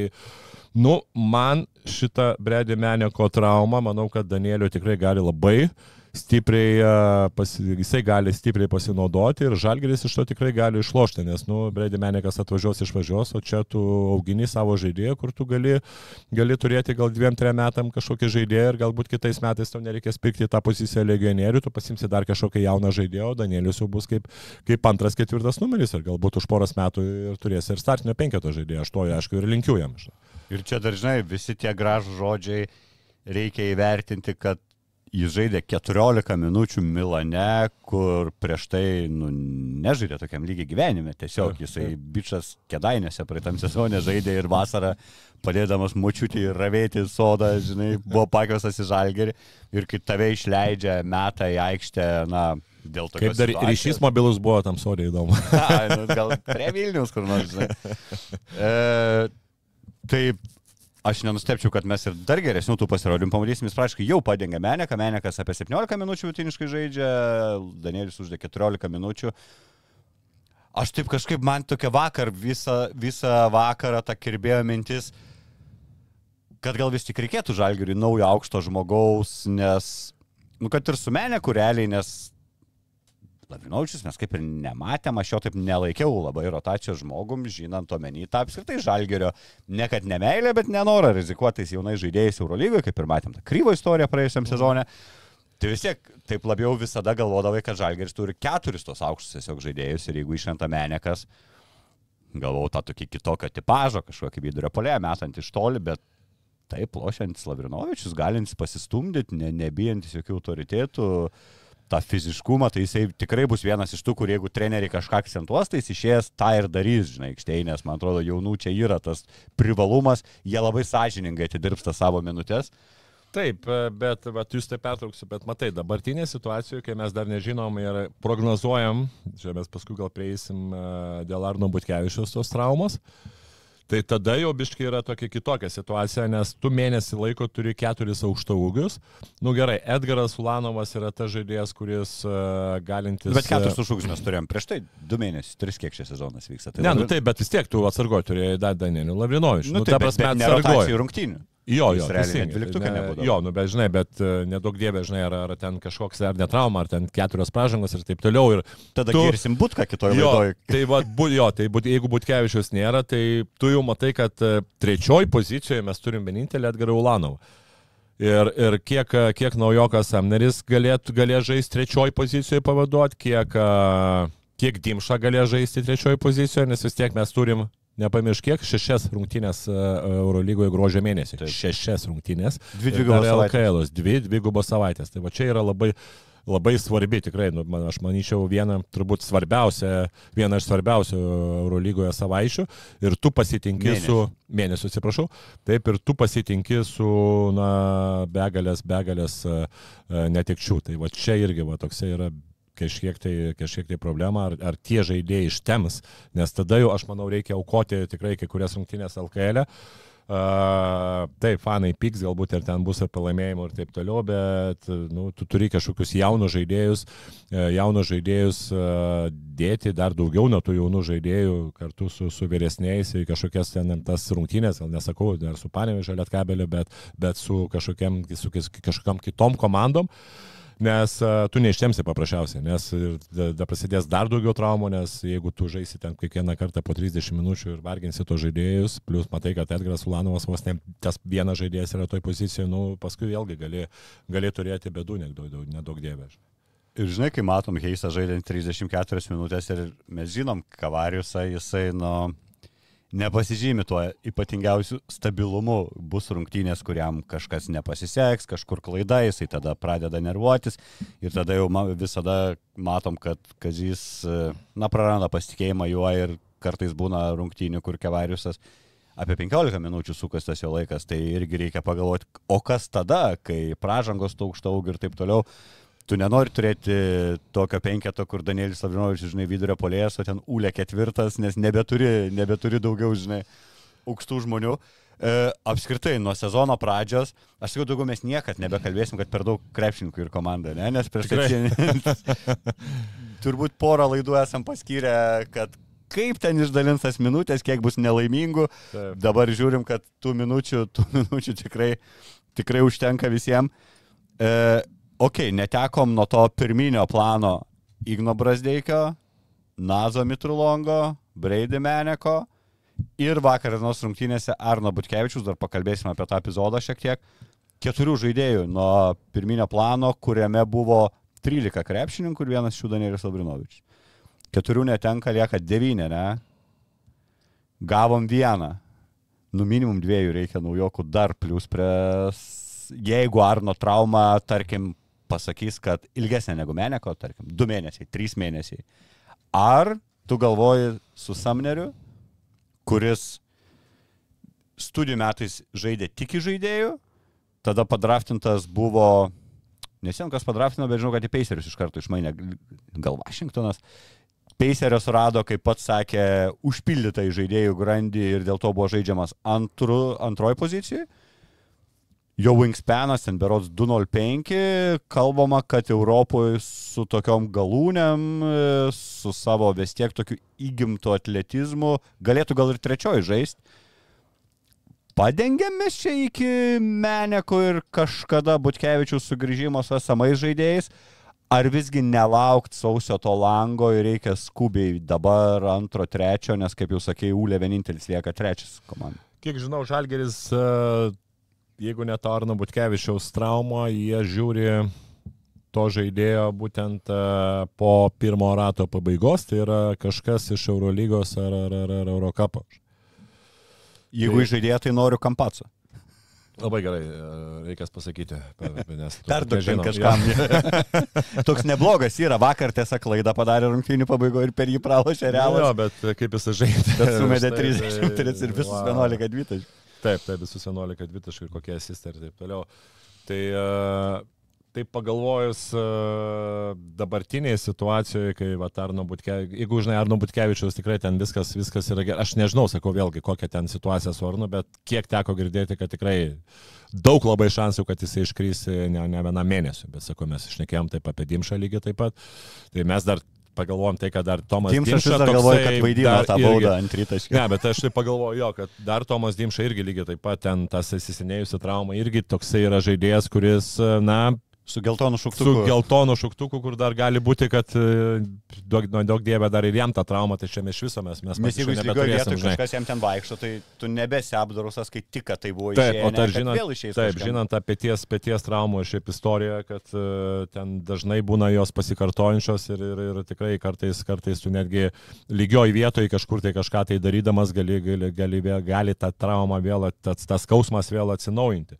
Nu, man šitą Bredį Meneko traumą, manau, kad Danielio tikrai gali labai stipriai, pasi, jisai gali stipriai pasinaudoti ir Žalgeris iš to tikrai gali išlošti, nes, nu, Bredi Menekas atvažiuos, išvažiuos, o čia tu augini savo žaidėją, kur tu gali, gali turėti gal dviem, trim metam kažkokį žaidėją ir galbūt kitais metais tau nereikės pirkti tą poziciją legionierių, tu pasimsi dar kažkokį jauną žaidėją, o Danielius jau bus kaip, kaip antras, ketvirtas numeris ir galbūt už poros metų ir turės ir startinio penketo žaidėją, aš to aišku ir linkiu jam. Žinai. Ir čia dažnai visi tie gražų žodžiai reikia įvertinti, kad jis žaidė 14 minučių Milane, kur prieš tai nu, nežaidė tokiam lygiai gyvenime. Tiesiog jisai bičias kedainėse praeitam sezonė žaidė ir vasarą padėdamas mučiutį ravėti sodą, žinai, buvo pakviesas į žalgerį ir kai tave išleidžia metą į aikštę, na, dėl to. Kaip dar situacijos. ryšys mobilus buvo tam sodė įdomu. A, nu, gal prie Vilnius kur nors, žinai. E, Tai aš nenustepčiau, kad mes ir dar geresnių tų pasirodymų pamatysim. Jis praškai jau padengia Meneką, Menekas apie 17 minučių vidutiniškai žaidžia, Danielius uždė 14 minučių. aš taip kažkaip man tokia vakar visą, visą vakarą ta kirbėjo mintis, kad gal vis tik reikėtų žalgiriui naujo aukšto žmogaus, nes, nu, kad ir su menė kureliai, nes Lavinovičius mes kaip ir nematėm, aš jo taip nelaikiau labai rotacijos žmogum, žinant omeny tą apskritai žalgerio, ne kad nemailė, bet nenorą rizikuotais jaunais žaidėjais Eurolygoje, kaip ir matėm tą kryvo istoriją praėjusiam sezonė. Tai vis tiek taip labiau visada galvodavai, kad žalgeris turi keturis tos aukštus tiesiog žaidėjus ir jeigu išrenta menekas, galvau tą tokį kitokio tipožą, kažkokį vidurio polėje, metant iš toli, bet taip, lošiantis Lavrinovičius, galintis pasistumdyti, ne, nebijantis jokių autoritetų, tą fiziškumą, tai jisai tikrai bus vienas iš tų, kur jeigu treneriai kažką akcentuos, tai jis išėjęs tą ir darys, žinai, aikštėje, nes man atrodo, jaunų čia yra tas privalumas, jie labai sąžiningai atidirbsta savo minutės. Taip, e, bet vat, jūs tai pertrauksiu, bet matai, dabartinė situacija, kai mes dar nežinom ir prognozuojam, čia mes paskui gal prieisim e, dėl Arno Butkevičius tos traumos, Tai tada jau biškai yra tokia kitokia situacija, nes tu mėnesį laiko turi keturis aukšto ūgius. Nu gerai, Edgaras Ulanovas yra tas žaidėjas, kuris uh, galintis... Bet keturis užūgius mes turėjom prieš tai du mėnesius, tris kiek šis sezonas vyksta. Tai ne, nu taip, bet vis tiek tu atsargoji turėjai dar Danielių Lavrinovičių. Nu, nu, taip, ta prasme, atsargoji rungtynių. Jo, jo, dvyliktuką nebūdavo. Jo, nu, bet žinai, bet e, nedaug dievė, žinai, ar, ar ten kažkoks ar netrauma, ar ten keturios pražangos ir taip toliau. Ir Tada tu, girsim būtką kitoje laidoje. Tai va, bu, jo, tai būt, jeigu Butkevičius nėra, tai tu jau matai, kad e, trečioji pozicijoje mes turim vienintelį Edgarą Ulanovą. Ir, ir kiek, kiek naujokas Amneris galėtų, galės žaisti trečioji pozicijoje pavaduoti, kiek, kiek Dimša galės žaisti trečioji pozicijoje, nes vis tiek mes turim Nepamiršk, kiek šešias rungtynės e, Eurolygoje gruožio mėnesį. Taip. Šešias rungtynės. Dvi dvigubos savaitės. Dvi dvigubos savaitės. Tai va čia yra labai, labai svarbi, tikrai, nu, man, aš manyčiau, viena, turbūt svarbiausia, viena iš svarbiausių Eurolygoje savaičių. Ir tu pasitinki Mėnesį. su, mėnesiu, atsiprašau, taip, ir tu pasitinki su, na, begalės, begalės uh, netikčių. Tai va čia irgi, va, toksai yra kažkiek tai, kažkiek tai problema, ar, ar tie žaidėjai ištems, nes tada jau, aš manau, reikia aukoti tikrai kai kurias rungtynės LKL. E. Uh, taip, fanai piks, galbūt ir ten bus ir pralaimėjimų ir taip toliau, bet nu, tu turi kažkokius jaunus žaidėjus, uh, jaunus žaidėjus uh, dėti dar daugiau nuo tų jaunų žaidėjų kartu su, su vyresniais į kažkokias ten tas rungtynės, gal nesakau, dar su Panevežė Lietkabeliu, bet, bet su kažkokiam, su kažkokiam kitom komandom. Uh, nes uh, tu neištemsi paprasčiausiai, nes da, da prasidės dar daugiau traumų, nes jeigu tu žaisi ten kiekvieną kartą po 30 minučių ir varginsi to žaidėjus, plus matai, kad Edgaras Ulanovas vos ne tas vienas žaidėjas yra toj pozicijoje, nu, paskui vėlgi gali, gali turėti bedų nedaug, nedaug dievės. Ir žinai, kai matom Heisą žaidžiant 34 minutės ir mes žinom, Kavariusą, jisai, nu, nepasižymi tuo ypatingiausiu stabilumu. Bus rungtynės, kuriam kažkas nepasiseks, kažkur klaida, jisai tada pradeda nervuotis ir tada jau visada matom, kad Kazys, na, praranda pasitikėjimą juo ir kartais būna rungtynių, kur Kevariusas apie 15 minučių sukastas jo laikas, tai irgi reikia pagalvoti, o kas tada, kai pražangos taukštaug ir taip toliau tu nenori turėti tokio penketo, kur Danielis Lavrinovičius, žinai, vidurio polėjas, o ten Ulė ketvirtas, nes nebeturi, nebeturi daugiau, žinai, aukštų žmonių. E, apskritai, nuo sezono pradžios, aš sakau, daugiau mes niekad nebekalbėsim, kad per daug krepšininkų ir komanda, ne? Nes prieš tai turbūt porą laidų esam paskyrę, kad kaip ten išdalins tas minutės, kiek bus nelaimingų. Taip. Dabar žiūrim, kad tų minučių, tų minučių tikrai, tikrai užtenka visiems. E, ok, netekom nuo to pirminio plano Igno Brasdeikio, Nazo Mitrulongo, Breidį Meneko ir vakar dienos rungtynėse Arno Butkevičius, dar pakalbėsime apie tą epizodą šiek tiek, keturių žaidėjų nuo pirminio plano, kuriame buvo 13 krepšininkų ir vienas šių Danielis Labrinovičius. Keturių netenka, lieka devyni, ne? Gavom vieną. Nu minimum dviejų reikia naujokų dar plus prie... Jeigu Arno trauma, tarkim, pasakys, kad ilgesnė negu Meneko, tarkim, du mėnesiai, trys mėnesiai. Ar tu galvoji su Samneriu, kuris studijų metais žaidė tik žaidėjų, tada padraftintas buvo, nesien kas padraftino, bet žinau, kad į Pacerius iš karto išmainė, gal Vašingtonas. Pacerio surado, kaip pats sakė, užpildytą į žaidėjų grandį ir dėl to buvo žaidžiamas antru, antroji pozicijoje. Jo wingspanas ten berods 205, kalbama, kad Europoje su tokiom galūnėm, e, su savo vis tiek tokiu įgimtu atletizmu, galėtų gal ir trečioji žaisti. Padengėm mes čia iki Meneko ir kažkada Butkevičių sugrįžimo su esamais žaidėjais, ar visgi nelaukt sausio to lango ir reikia skubiai dabar antro, trečio, nes kaip jau sakėjai, Ūlė vienintelis lieka trečias komanda. Kiek žinau, Žalgeris, e, jeigu net Arno Butkevičiaus traumo, jie žiūri to žaidėjo būtent e, po pirmo rato pabaigos, tai yra kažkas iš Eurolygos ar, ar, ar, ar Eurocapo. Jeigu tai... žaidėjo, tai noriu kampaco. Labai gerai, e, reikės pasakyti. Perduokime kažkam. Toks neblogas yra, vakar tiesa klaida padarė rungtynių pabaigoje ir per jį pralošė realą. Jo, bet kaip jis žaidė. Bet sumedė 33 ir visus 11-20. Taip, taip, visus 11 dvitaškių ir kokie asistai ir taip toliau. Tai uh, taip pagalvojus dabartinėje situacijoje, kai va, Arno Butkevičius, jeigu žinai, Arno Butkevičius tikrai ten viskas, viskas yra gerai. Aš nežinau, sakau vėlgi, kokia ten situacija su Arnu, bet kiek teko girdėti, kad tikrai daug labai šansų, kad jisai iškrys ne, ne vieną mėnesį. Bet sakau, mes išnekėjom taip apie Dimšą lygiai taip pat. Tai mes dar pagalvojom tai, kad dar Tomas Dimšas. Dimša dar galvoja, kad vaidino tą baudą ant rytaškio. Ne, bet aš tai pagalvoju, jo, kad dar Tomas Dimša irgi lygiai taip pat ten tas įsisenėjusi trauma irgi toksai yra žaidėjas, kuris, na, Su geltonu šauktuku. Su geltonu šauktuku, kur dar gali būti, kad daug, daug dievė dar ir jam tą traumą, tai čia mes iš viso mes mes. Nes jeigu jis lygioje vietoje kažkas jam ten vaikšto, tai tu nebesi apdarusas, kai tik tai buvo išėjęs. Taip, o dar žinant, taip, kažkam. žinant apie ties, pėties traumų ir šiaip istoriją, kad uh, ten dažnai būna jos pasikartojančios ir, ir, ir tikrai kartais, kartais tu netgi lygioje vietoje kažkur tai kažką tai darydamas gali, gali, gali, gali, gali tą traumą vėl, tas, skausmas vėl atsinaujinti.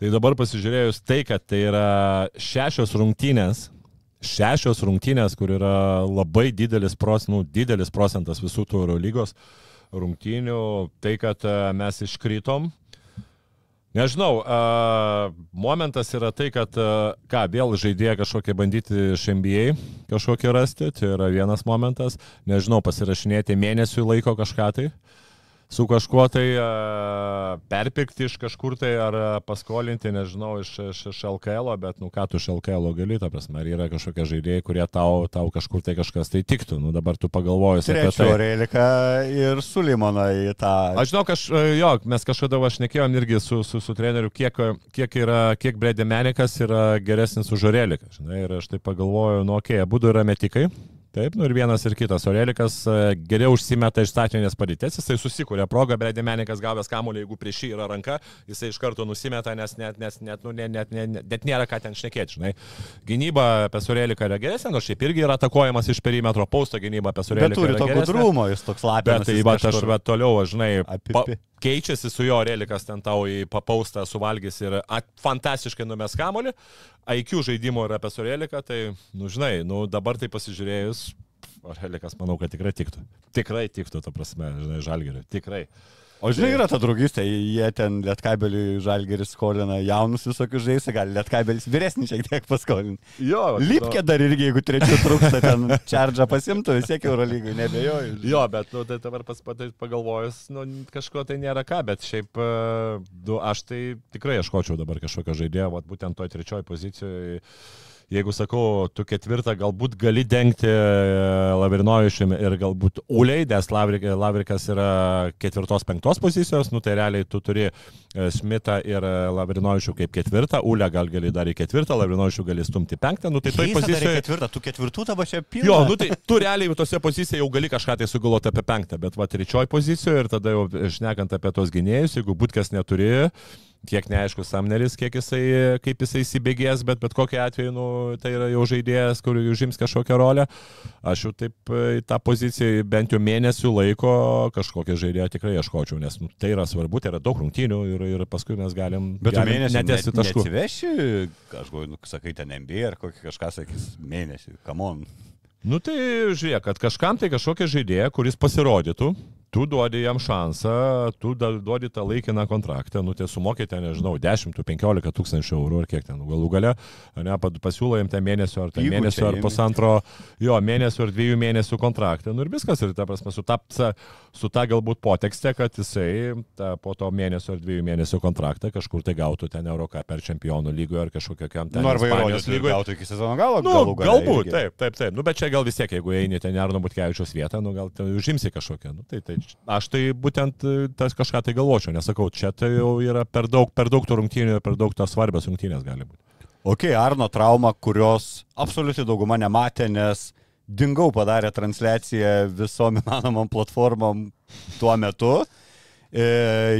Tai dabar pasižiūrėjus tai, kad tai yra šešios rungtynės, šešios rungtynės, kur yra labai didelis, pros, nu, didelis procentas visų tų Eurolygos rungtynių, tai, kad e, mes iškrytom. Nežinau, uh, momentas yra tai, kad, uh, ką, vėl žaidėja kažkokie bandyti iš NBA kažkokį rasti, tai yra vienas momentas. Nežinau, pasirašinėti mėnesių laiko kažką tai. Uh, su kažkuo tai uh, perpirkti iš kažkur tai ar paskolinti, nežinau, iš, iš, iš LKL, bet, nu ką tu iš LKL gali, ta prasme, ar yra kažkokie žaidėjai, kurie tau, tau kažkur tai kažkas tai tiktų. Nu dabar tu pagalvoji apie tai. Relika ir Sulimoną į tą. Aš žinau, kaž, jo, mes kažkada aš nekėjom irgi su, su, su treneriu, kiek, kiek, yra, kiek Bredė Menikas yra geresnis už Oreliką. Žinai, ir aš tai pagalvoju, nu, okei, okay, abu yra metikai. Taip, nu ir vienas ir kitas. Orelikas e, geriau užsimeta iš statinės padėties, jisai susikūrė progą, bet Demenikas gavęs kamuolį, jeigu prieš jį yra ranka, jisai iš karto nusimeta, nes net, nes, net, nu, net, net, net, net nėra ką ten šnekėti, žinai. Gynyba apie Oreliką yra geresnė, nors šiaip irgi yra atakuojamas iš perimetro pausto gynyba apie Oreliką. Bet turi to gudrumo, jis toks labiau. Bet tai va, aš bet toliau, žinai, pa, keičiasi su jo Orelikas ten tau į papaustą suvalgys ir at, fantastiškai numes kamuolį. IQ žaidimo yra apie Soreliką, tai, nu žinai, nu dabar tai pasižiūrėjus, Orelikas manau, kad tikrai tiktų. Tikrai tiktų, to prasme, žinai, žalgeriui. Tikrai. O žinai, yra ta draugystė, jie ten Lietkabelį žalgeris skolina jaunus visokius žaidėjus, gali Lietkabelis vyresnį šiek tiek paskolinti. Jo, Lipkė dar irgi, jeigu trečių trūksta, ten čardžą pasimtų, vis tiek Eurolygai, nebejoju. Jo, bet, nu, tai dabar patai pagalvojus, nu, kažko tai nėra ką, bet šiaip, du, aš tai tikrai ieškočiau dabar kažkokio žaidėjo, vat, būtent toj trečioj pozicijoje jeigu sakau, tu ketvirtą galbūt gali dengti e, Lavrinovičiumi ir galbūt Uliai, nes Lavrikas yra ketvirtos, penktos pozicijos, nu tai realiai tu turi e, Smitą ir e, Lavrinovičių kaip ketvirtą, Ulę gal gali dar į ketvirtą, Lavrinovičių gali stumti penktą, nu tai toj pozicijoje... Ketvirtą, tu ketvirtų tavo čia pilna. Jo, nu tai tu realiai tose pozicijose jau gali kažką tai sugalvoti apie penktą, bet va trečioj pozicijoje ir tada jau šnekant apie tos gynėjus, jeigu būtkės neturi, kiek neaišku Samneris, kiek jisai, kaip jisai įsibėgės, bet bet kokiu atveju nu, tai yra jau žaidėjas, kur užims kažkokią rolę. Aš jau taip į tą poziciją bent jau mėnesių laiko kažkokią žaidėją tikrai ieškočiau, nes nu, tai yra svarbu, tai yra daug rungtynių ir, ir paskui mes galim... Bet galim mėnesį netesi taškų. Neatsiveši, kažko, nu, sakai, ten MB ar kokį kažką sakys mėnesį, kamon. Nu tai žiūrėk, kad kažkam tai kažkokia žaidėja, kuris pasirodytų, tu duodi jam šansą, tu duodi tą laikiną kontraktą, nu tai sumokėte, nežinau, 10-15 tūkstančių eurų ar kiek ten, nu, galų gale, ne, pasiūlo jam ten mėnesio ar ten Įgūdžiai mėnesio ar pusantro, jo, mėnesio ar dviejų mėnesių kontraktą, nu ir viskas, ir ta prasme, su ta, su ta galbūt potekste, kad jisai ta, po to mėnesio ar dviejų mėnesių kontraktą kažkur tai gautų ten Euroką per čempionų lygoje ar kažkokiam ten Nu, arba Ispanijos lygoje. gautų iki sezono galo. Nu, galų gale galbūt, irgi. taip, taip, taip. Nu, bet čia gal vis tiek, jeigu eini ten Arno Butkevičios vietą, nu, gal ten užimsi kažkokią. Nu, tai, tai aš tai būtent e, tas kažką tai galvočiau, nesakau, čia tai jau yra per daug, per daug tų rungtynių, per daug tos svarbios rungtynės gali būti. Ok, Arno trauma, kurios absoliučiai dauguma nematė, nes dingau padarė transliaciją visom įmanomom platformom tuo metu. E,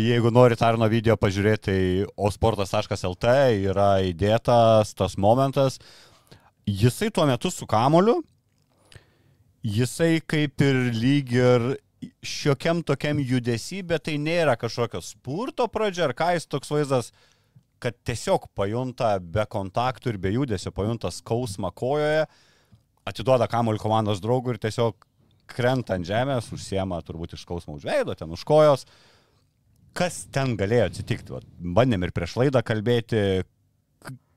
Jeigu norit Arno video pažiūrėti, tai osportas.lt yra įdėtas tas momentas. Jisai tuo metu su kamoliu, jisai kaip ir lyg ir šiokiam tokiam judesi, bet tai nėra kažkokio spurto pradžia, ar ką jis toks vaizdas, kad tiesiog pajunta be kontaktų ir be judesio, pajunta skausmą kojoje, atiduoda kamuolį komandos draugui ir tiesiog krenta ant žemės, užsiema turbūt iš skausmo už veido, ten už kojos. Kas ten galėjo atsitikti? Bandėm ir prieš laidą kalbėti,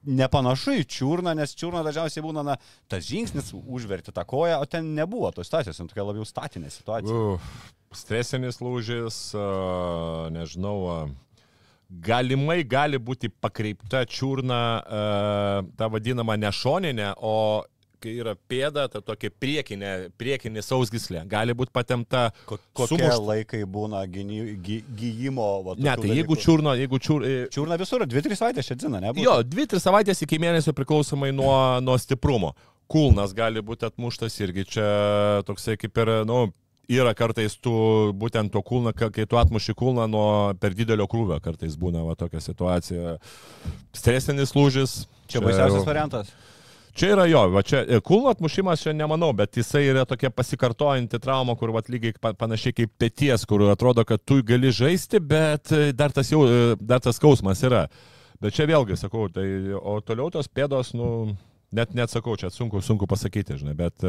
nepanašu į čiurną, nes čiurna dažniausiai būna na, tas žingsnis užverti tą koją, o ten nebuvo tos situacijos, ten tokia labiau statinė situacija. Uf, stresinis lūžis, a, nežinau, a, galimai gali būti pakreipta čiurna, a, ta vadinama nešoninė, o kai yra pėda, ta tokia priekinė, priekinė sausgislė, gali būti patemta Ko- Kokie sumušta. laikai būna gyny- gy- gyjimo? Va, Ne, tai jeigu dalykų? čiurno, jeigu čiur... e, Čiurna visur, 2-3 savaitės čia dzina, ne? Jo, dvi, tris savaitės iki mėnesio priklausomai nuo, nuo stiprumo. Kulnas gali būti atmuštas irgi čia toksai kaip ir, nu, yra kartais tu būtent to kulną, ka- kai tu atmuši kulną nuo per didelio krūvio, kartais būna va, tokia situacija. Stresinis lūžis. Čia baisiausias jau- variantas. Čia yra jo, va čia e, kulno atmušimas čia nemanau, bet jisai yra tokia pasikartojanti trauma, kur va lygiai pa- panašiai kaip pėties, kur atrodo, kad tu gali žaisti, bet e, dar tas, jau, e, dar tas skausmas yra. Bet čia vėlgi sakau, tai, o toliau tos pėdos, nu, net neatsakau, čia sunku, sunku pasakyti, žinai, bet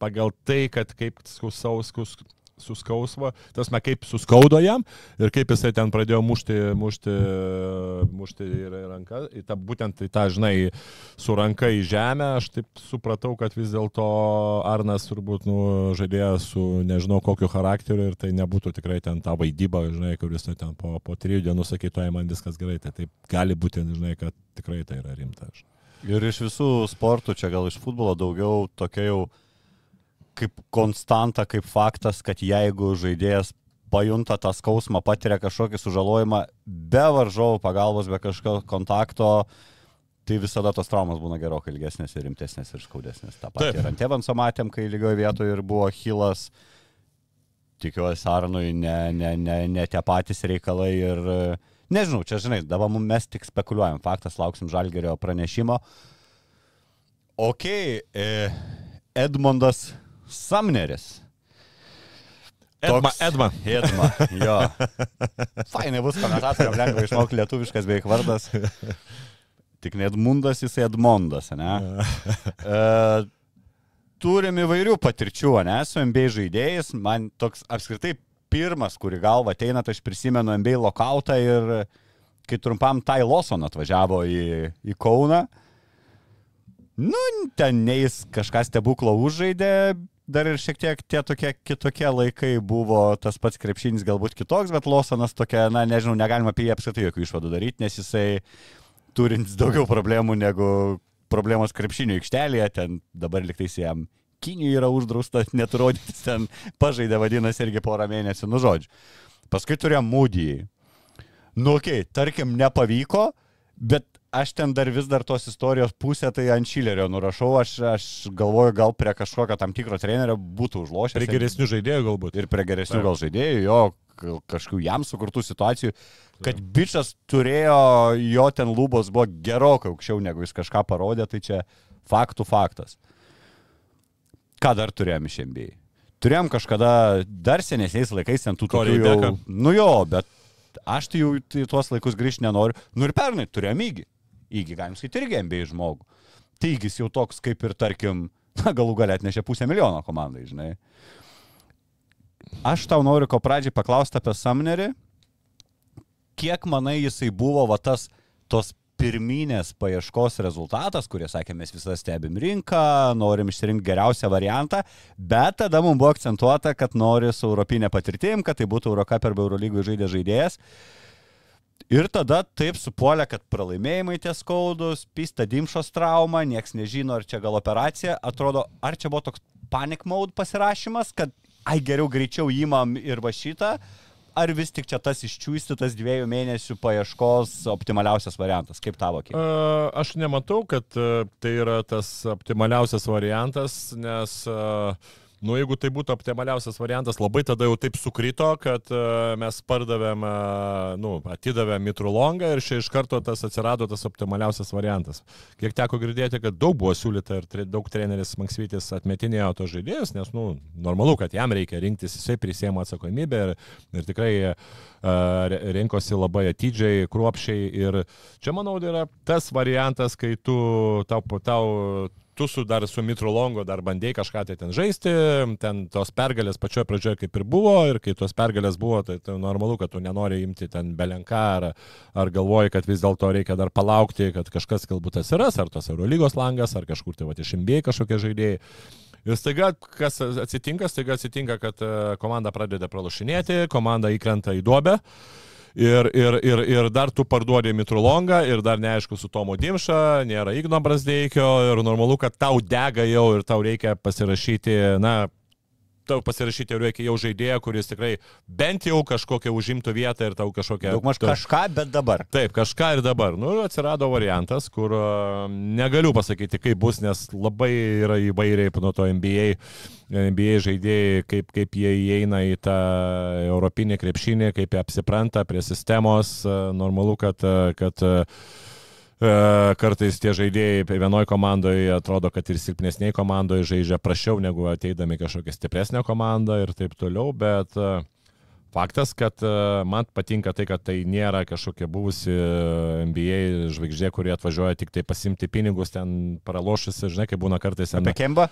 pagal tai, kad kaip skusaus, skus, suskausmo, tas me kaip suskaudo jam ir kaip jisai ten pradėjo mušti, mušti, mušti ir ranką, į tą, būtent į tą, žinai, su ranka į žemę, aš taip supratau, kad vis dėlto Arnas turbūt nu, žaidėjas su nežinau kokiu charakteriu ir tai nebūtų tikrai ten ta vaidyba, žinai, kuris ten po, po trijų dienų sakytų, "Ai, man viskas gerai, tai taip gali būti, žinai, kad tikrai tai yra rimta. Ir iš visų sportų, čia gal iš futbolo daugiau tokia jau kaip konstanta, kaip faktas, kad jeigu žaidėjas pajunta tą skausmą, patiria kažkokį sužalojimą be varžovų pagalbos, be kažkokio kontakto, tai visada tos traumas būna gerokai ilgesnės ir rimtesnės ir skaudesnės. Ta pati ir ant Evanso matėm, kai lygioje vietoje ir buvo Hilas. Tikiuosi, Arnui ne, ne, ne, ne tie patys reikalai ir nežinau, čia žinai, dabar mes tik spekuliuojam, faktas, lauksim Žalgerio pranešimo. Ok, e, Edmondas Samneris. Edma, Toks- Edma. Edma, jo. Fainai bus komentatoriam lengva išmokti lietuviškas beveik vardas. Tik ne Edmundas, jisai Edmondas, ne? E, turim įvairių patirčių, ne, su MBA žaidėjais. Man toks apskritai pirmas, kuri galva ateina, tai aš prisimenu MBA lokautą ir kai trumpam Tai Lawson atvažiavo į, į Kauną. Nu, ten neis kažkas stebuklo užžaidė, dar ir šiek tiek tie tokie kitokie laikai buvo, tas pats krepšinis galbūt kitoks, bet Lawsonas tokia, na nežinau, negalima apie jį apskritai jokių išvadų daryti, nes jisai turintis daugiau problemų negu problemos krepšinio aikštelėje, ten dabar liktais jam Kinijai yra uždrausta net rodytis, ten pažaidė vadinasi irgi porą mėnesių, nu žodžiu. Paskui turėjom Moody'ai. Nu, okei, okay, tarkim, nepavyko, bet aš ten dar vis dar tos istorijos pusę tai ant Šilerio nurašau, aš, aš galvoju, gal prie kažkokio tam tikro trenerio būtų užlošęs. Prie geresnių žaidėjų galbūt. Ir prie geresnių gal žaidėjų, jo kažkokių jam sukurtų situacijų, kad bičias turėjo, jo ten lubos buvo gerokai aukščiau negu jis kažką parodė, tai čia faktų faktas. Ką dar turėjom iš NBA? Turėjom kažkada dar senesniais laikais ten tų tokių jau... Nu jo, bet aš tai jau į tuos laikus grįžti nenoriu. Nu ir pernai turėjom įgį. Įgį galim skaityti irgi NBA žmogų. Tai įgis jau toks kaip ir tarkim, na, galų galę atnešė pusę milijono komandai, žinai. aš tau noriu ko pradžiai paklausti apie Samnerį. Kiek manai jisai buvo va tas tos pirminės paieškos rezultatas, kurie sakė, mes visą stebim rinką, norim išsirinkti geriausią variantą, bet tada mums buvo akcentuota, kad nori su europinė patirtim, kad tai būtų Eurocup arba Eurolygų žaidė žaidėjas. Ir tada taip supuolė, kad pralaimėjimai tie skaudus, pista dimšos trauma, nieks nežino, ar čia gal operacija. Atrodo, ar čia buvo toks panic mode pasirašymas, kad ai geriau greičiau įmam ir va šitą, ar vis tik čia tas iščiūstytas dviejų mėnesių paieškos optimaliausias variantas? Kaip tavo akimis? Aš nematau, kad uh, tai yra tas optimaliausias variantas, nes uh, Nu, jeigu tai būtų optimaliausias variantas, labai tada jau taip sukrito, kad uh, mes pardavėm, uh, nu, atidavėm mitrulongą ir čia iš karto tas atsirado tas optimaliausias variantas. Kiek teko girdėti, kad daug buvo siūlyta ir daug treneris Maksvytis atmetinėjo to žaidėjus, nes, nu, normalu, kad jam reikia rinktis, jisai prisėmė atsakomybę ir, ir tikrai uh, rinkosi labai atidžiai, kruopšiai ir čia, manau, yra tas variantas, kai tu, tau, tau tu su dar su Mitrolongo dar bandėjai kažką tai ten žaisti, ten tos pergalės pačioje pradžioje kaip ir buvo ir kai tos pergalės buvo, tai, tai normalu, kad tu nenori imti ten belenką ar, ar galvoji, kad vis dėlto reikia dar palaukti, kad kažkas galbūt atsiras, ar tos Eurolygos langas, ar kažkur tai va išimbėjai kažkokie žaidėjai. Ir staiga, kas atsitinka, staiga atsitinka, kad e, komanda pradeda pralašinėti, komanda įkrenta į duobę. Uh, ir, ir, ir, ir dar tu parduodi Mitrulongą ir dar neaišku su Tomo Dimša, nėra Igno Brasdeikio ir normalu, kad tau dega jau ir tau reikia pasirašyti, na, tau pasirašyti jau reikia jau žaidėją, kuris tikrai bent jau kažkokią užimtų vietą ir tau kažkokią... Daugmaž kažką, bet dabar. Taip, kažką ir dabar. Nu, atsirado variantas, kur negaliu pasakyti, kaip bus, nes labai yra įvairiai nuo to NBA, NBA žaidėjai, kaip, kaip jie įeina į tą europinį krepšinį, kaip jie apsipranta prie sistemos. Normalu, kad, kad kartais tie žaidėjai vienoje komandoje atrodo, kad ir silpnesniai komandoje žaidžia prašiau negu ateidami kažkokią stipresnę komandą ir taip toliau, bet uh, Faktas, kad e, man patinka tai, kad tai nėra kažkokia buvusi e, NBA žvaigždė, kurie atvažiuoja tik tai pasimti pinigus, ten pralošus, žinai, kaip būna kartais. Apie Kemba?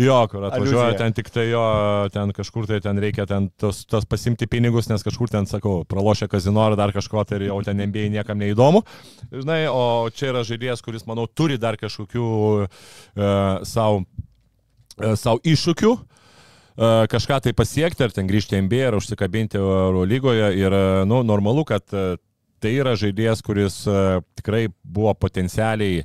Jo, kur atvažiuoja Aliuzija. ten tik tai jo, ten kažkur tai ten reikia ten tos, tos pasimti pinigus, nes kažkur ten, sakau, pralošia kazino ar dar kažko, tai jau ten NBA niekam neįdomu. Žinai, o čia yra žaidėjas, kuris, manau, turi dar kažkokių uh, savo uh, sau iššūkių. Kažką tai pasiekti, ar ten grįžti NBA, ar užsikabinti Euro lygoje. Ir, nu, normalu, kad tai yra žaidėjas, kuris tikrai buvo potencialiai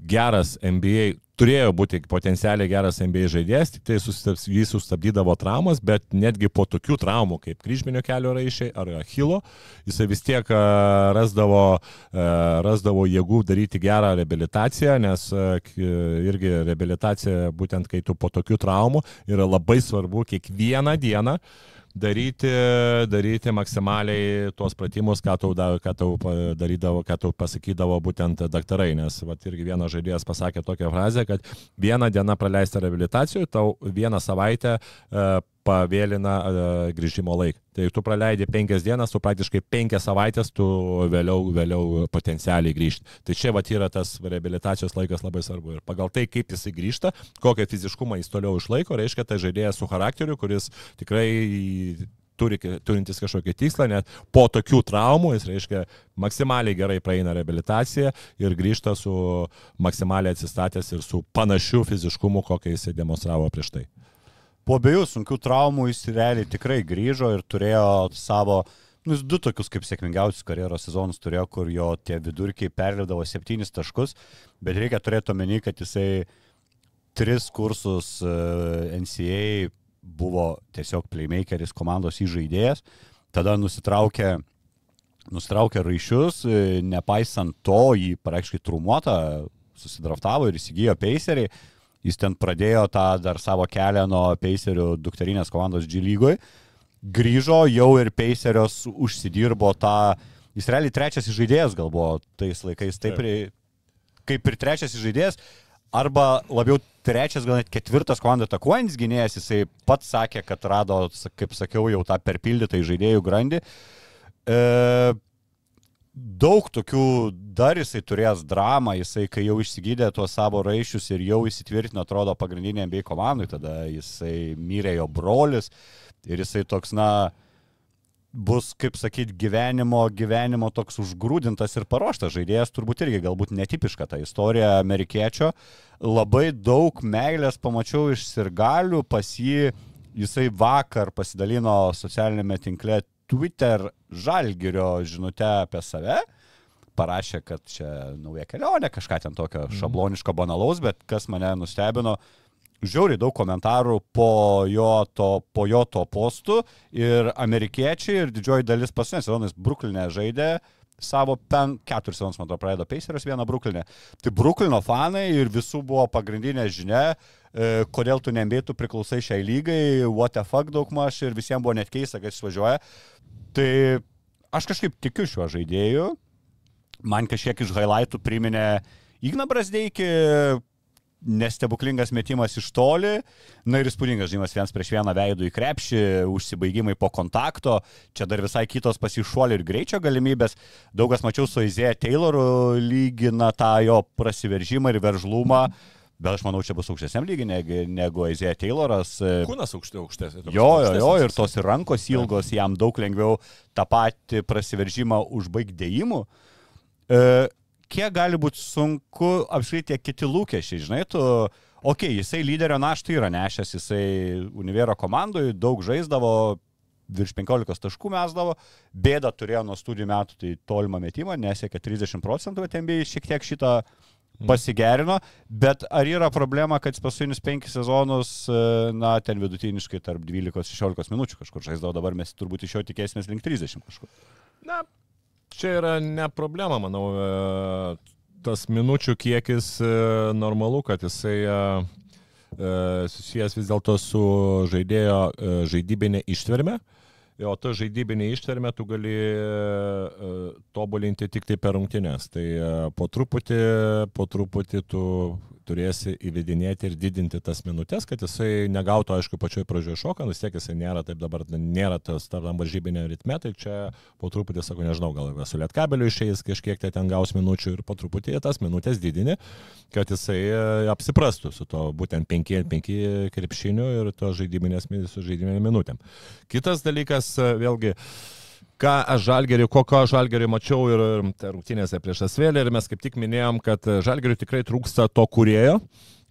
geras NBA turėjo būti potencialiai geras NBA žaidėjas, tik tai sustabs, jį sustabdydavo traumas, bet netgi po tokių traumų kaip kryžminio kelio raišiai ar achilo, jisai vis tiek rasdavo, rasdavo jėgų daryti gerą rehabilitaciją, nes irgi rehabilitacija, būtent kai tu po tokių traumų, yra labai svarbu kiekvieną dieną daryti, daryti maksimaliai tuos pratimus, ką tau, ką tau darydavo, ką tau pasakydavo būtent daktarai. Nes vat, irgi vienas žaidėjas pasakė tokią frazę, kad vieną dieną praleista rehabilitacijoje, tau vieną savaitę uh, pavėlina uh, grįžimo laiką. Tai tu praleidi penkias dienas, tu praktiškai penkias savaitės, tu vėliau, vėliau potencialiai grįžti. Tai čia vat yra tas rehabilitacijos laikas labai svarbu. Ir pagal tai, kaip jisai grįžta, kokią fiziškumą jis toliau išlaiko, reiškia tai žaidėjas su charakteriu, kuris tikrai turi, turintis kažkokį tikslą, net po tokių traumų jis, reiškia, maksimaliai gerai praeina rehabilitaciją ir grįžta su maksimaliai atsistatęs ir su panašiu fiziškumu, kokį jisai demonstravo prieš tai po abiejų sunkių traumų jis realiai tikrai grįžo ir turėjo savo, nu, jis du tokius kaip sėkmingiausius karjeros sezonus turėjo, kur jo tie vidurkiai perlėdavo septynis taškus, bet reikia turėti omeny, kad jisai tris kursus e, NCA buvo tiesiog playmakeris komandos įžaidėjas, tada nusitraukė nustraukė raišius, e, nepaisant to, jį praktiškai trumuotą susidraftavo ir įsigijo peiserį, Jis ten pradėjo tą dar savo kelią nuo Pacerių dukterinės komandos G lygoj. Grįžo jau ir Pacerios užsidirbo tą, jis realiai trečias žaidėjas gal buvo tais laikais, taip, taip. kaip ir trečias žaidėjas, arba labiau trečias, gal net ketvirtas komandų atakuojantis gynėjas, jisai pats sakė, kad rado, kaip sakiau, jau tą perpildytą žaidėjų grandį. E, daug tokių, dar jisai turės dramą, jisai kai jau išsigydė tuos savo raišius ir jau įsitvirtino, atrodo, pagrindinė bei komandai, tada jisai mirė jo brolis ir jisai toks, na, bus, kaip sakyt, gyvenimo, gyvenimo toks užgrūdintas ir paruoštas žaidėjas, turbūt irgi galbūt netipiška ta istorija amerikiečio. Labai daug meilės pamačiau iš sirgalių, pas jį jisai vakar pasidalino socialinėme tinkle Twitter žalgirio žinutę apie save. Parašė, kad čia nauja kelionė, kažką ten tokio šabloniško banalaus, bet kas mane nustebino, žiauriai daug komentarų po jo to, po jo to postų ir amerikiečiai ir didžioji dalis pasinės sezonais Bruklinė žaidė savo pen, keturis sezonus, man atrodo, praleido Pacers vieną Bruklinę. Tai Bruklino fanai ir visų buvo pagrindinė žinia, e, kodėl tu nembėtų priklausai šiai lygai, what the fuck daug maž ir visiems buvo net keista, kad jis važiuoja. Tai aš kažkaip tikiu šiuo žaidėju. Man kažkiek iš highlightų priminė Igna Brasdeikį, nestebuklingas metimas iš toli, na ir įspūdingas žaidimas vienas prieš vieną veidų į krepšį, užsibaigimai po kontakto, čia dar visai kitos pasišuolį ir greičio galimybės. Daugas mačiau su Izėja Tayloru lygina tą jo prasiveržimą ir veržlumą. Bet aš manau, čia bus aukštesniam lygiai negu, negu Aizėja Tayloras. Kūnas aukštė, aukštesnis. Jo, jo, jo, ir tos ir rankos ilgos, jam daug lengviau tą patį prasiveržimą užbaigti dėjimu. E, kiek gali būti sunku apskritai tie kiti lūkesčiai, žinai, tu, okei, okay, jisai lyderio naštą yra nešęs, jisai Univero komandoje daug žaisdavo, virš 15 taškų mesdavo, bėda turėjo nuo studijų metų, tai tolimą metimą, nesiekė 30 procentų, bet MBA šiek tiek šitą pasigerino, bet ar yra problema, kad paskutinius penkis sezonus, e, na, ten vidutiniškai tarp 12-16 minučių kažkur žaisdavo, dabar mes turbūt iš jo tikėsimės link 30 kažkur. Na, čia yra ne problema, manau, e, tas minučių kiekis e, normalu, kad jisai susijęs vis dėlto su žaidėjo žaidybinė ištverme. O to žaidybinį ištvermę tu gali tobulinti tik tai per rungtynės. Tai po truputį, po truputį tu turėsi įvedinėti ir didinti tas minutės, kad jisai negautų, aišku, pačioj pradžioje šoką, vis tiek jisai nėra taip dabar, nėra tas tam varžybinė ritme, tai čia po truputį, sakau, nežinau, gal su lietkabeliu išeis kažkiek tai ten gaus minučių ir po truputį tas minutės didini, kad jisai e, apsiprastų su to būtent 5-5 krepšiniu ir to žaidybinės, su žaidybinėm minutėm. Kitas dalykas, e, vėlgi, ką aš žalgerį, kokio aš žalgerį mačiau ir, rungtynėse prieš Asvėlį. Ir mes kaip tik minėjom, kad žalgeriui tikrai trūksta to kurėjo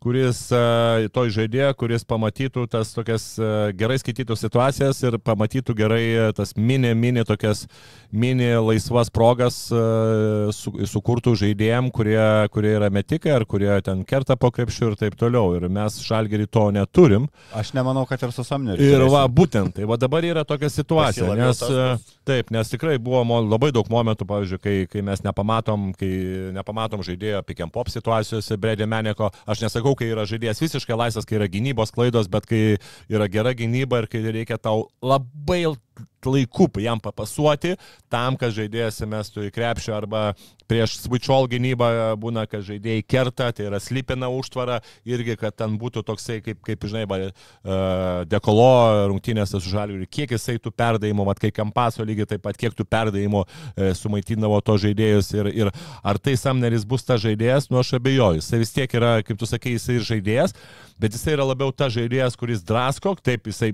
kuris, e, to žaidėjo, kuris pamatytų tas tokias e, gerai skaitytų situacijas ir pamatytų gerai e, tas mini, mini tokias, mini laisvas progas su, sukurtų žaidėjim, kurie, kurie yra metikai ar kurie ten kerta po krepšių ir taip toliau. Ir mes šalgerį to neturim. Aš nemanau, kad ir su Samneriu. Ir va, būtent, tai va dabar yra tokia situacija, nes, taip, nes tikrai buvo labai daug momentų, pavyzdžiui, kai, kai mes nepamatom, kai nepamatom žaidėjo and pop situacijose, Bredė Meneko, aš nesakau, sakau, kai yra žaidėjas visiškai laisvas, kai yra gynybos klaidos, bet kai yra gera gynyba ir kai reikia tau labai laiku jam papasuoti, tam, kad žaidėjas įmestų į krepšį arba prieš switch-all gynybą būna, kad žaidėjai kerta, tai yra slipina užtvara, irgi, kad ten būtų toksai, kaip, kaip žinai, uh, dekolo rungtynės su žaliu, kiek jisai tų perdavimų, mat kai kampaso lygiai taip pat, kiek tų perdavimų uh, sumaitindavo to žaidėjus ir, ir ar tai Samneris bus ta žaidėjas, nu aš abejoju, jisai vis tiek yra, kaip tu sakai, jisai ir žaidėjas, bet jisai yra labiau ta žaidėjas, kuris drasko, taip jisai,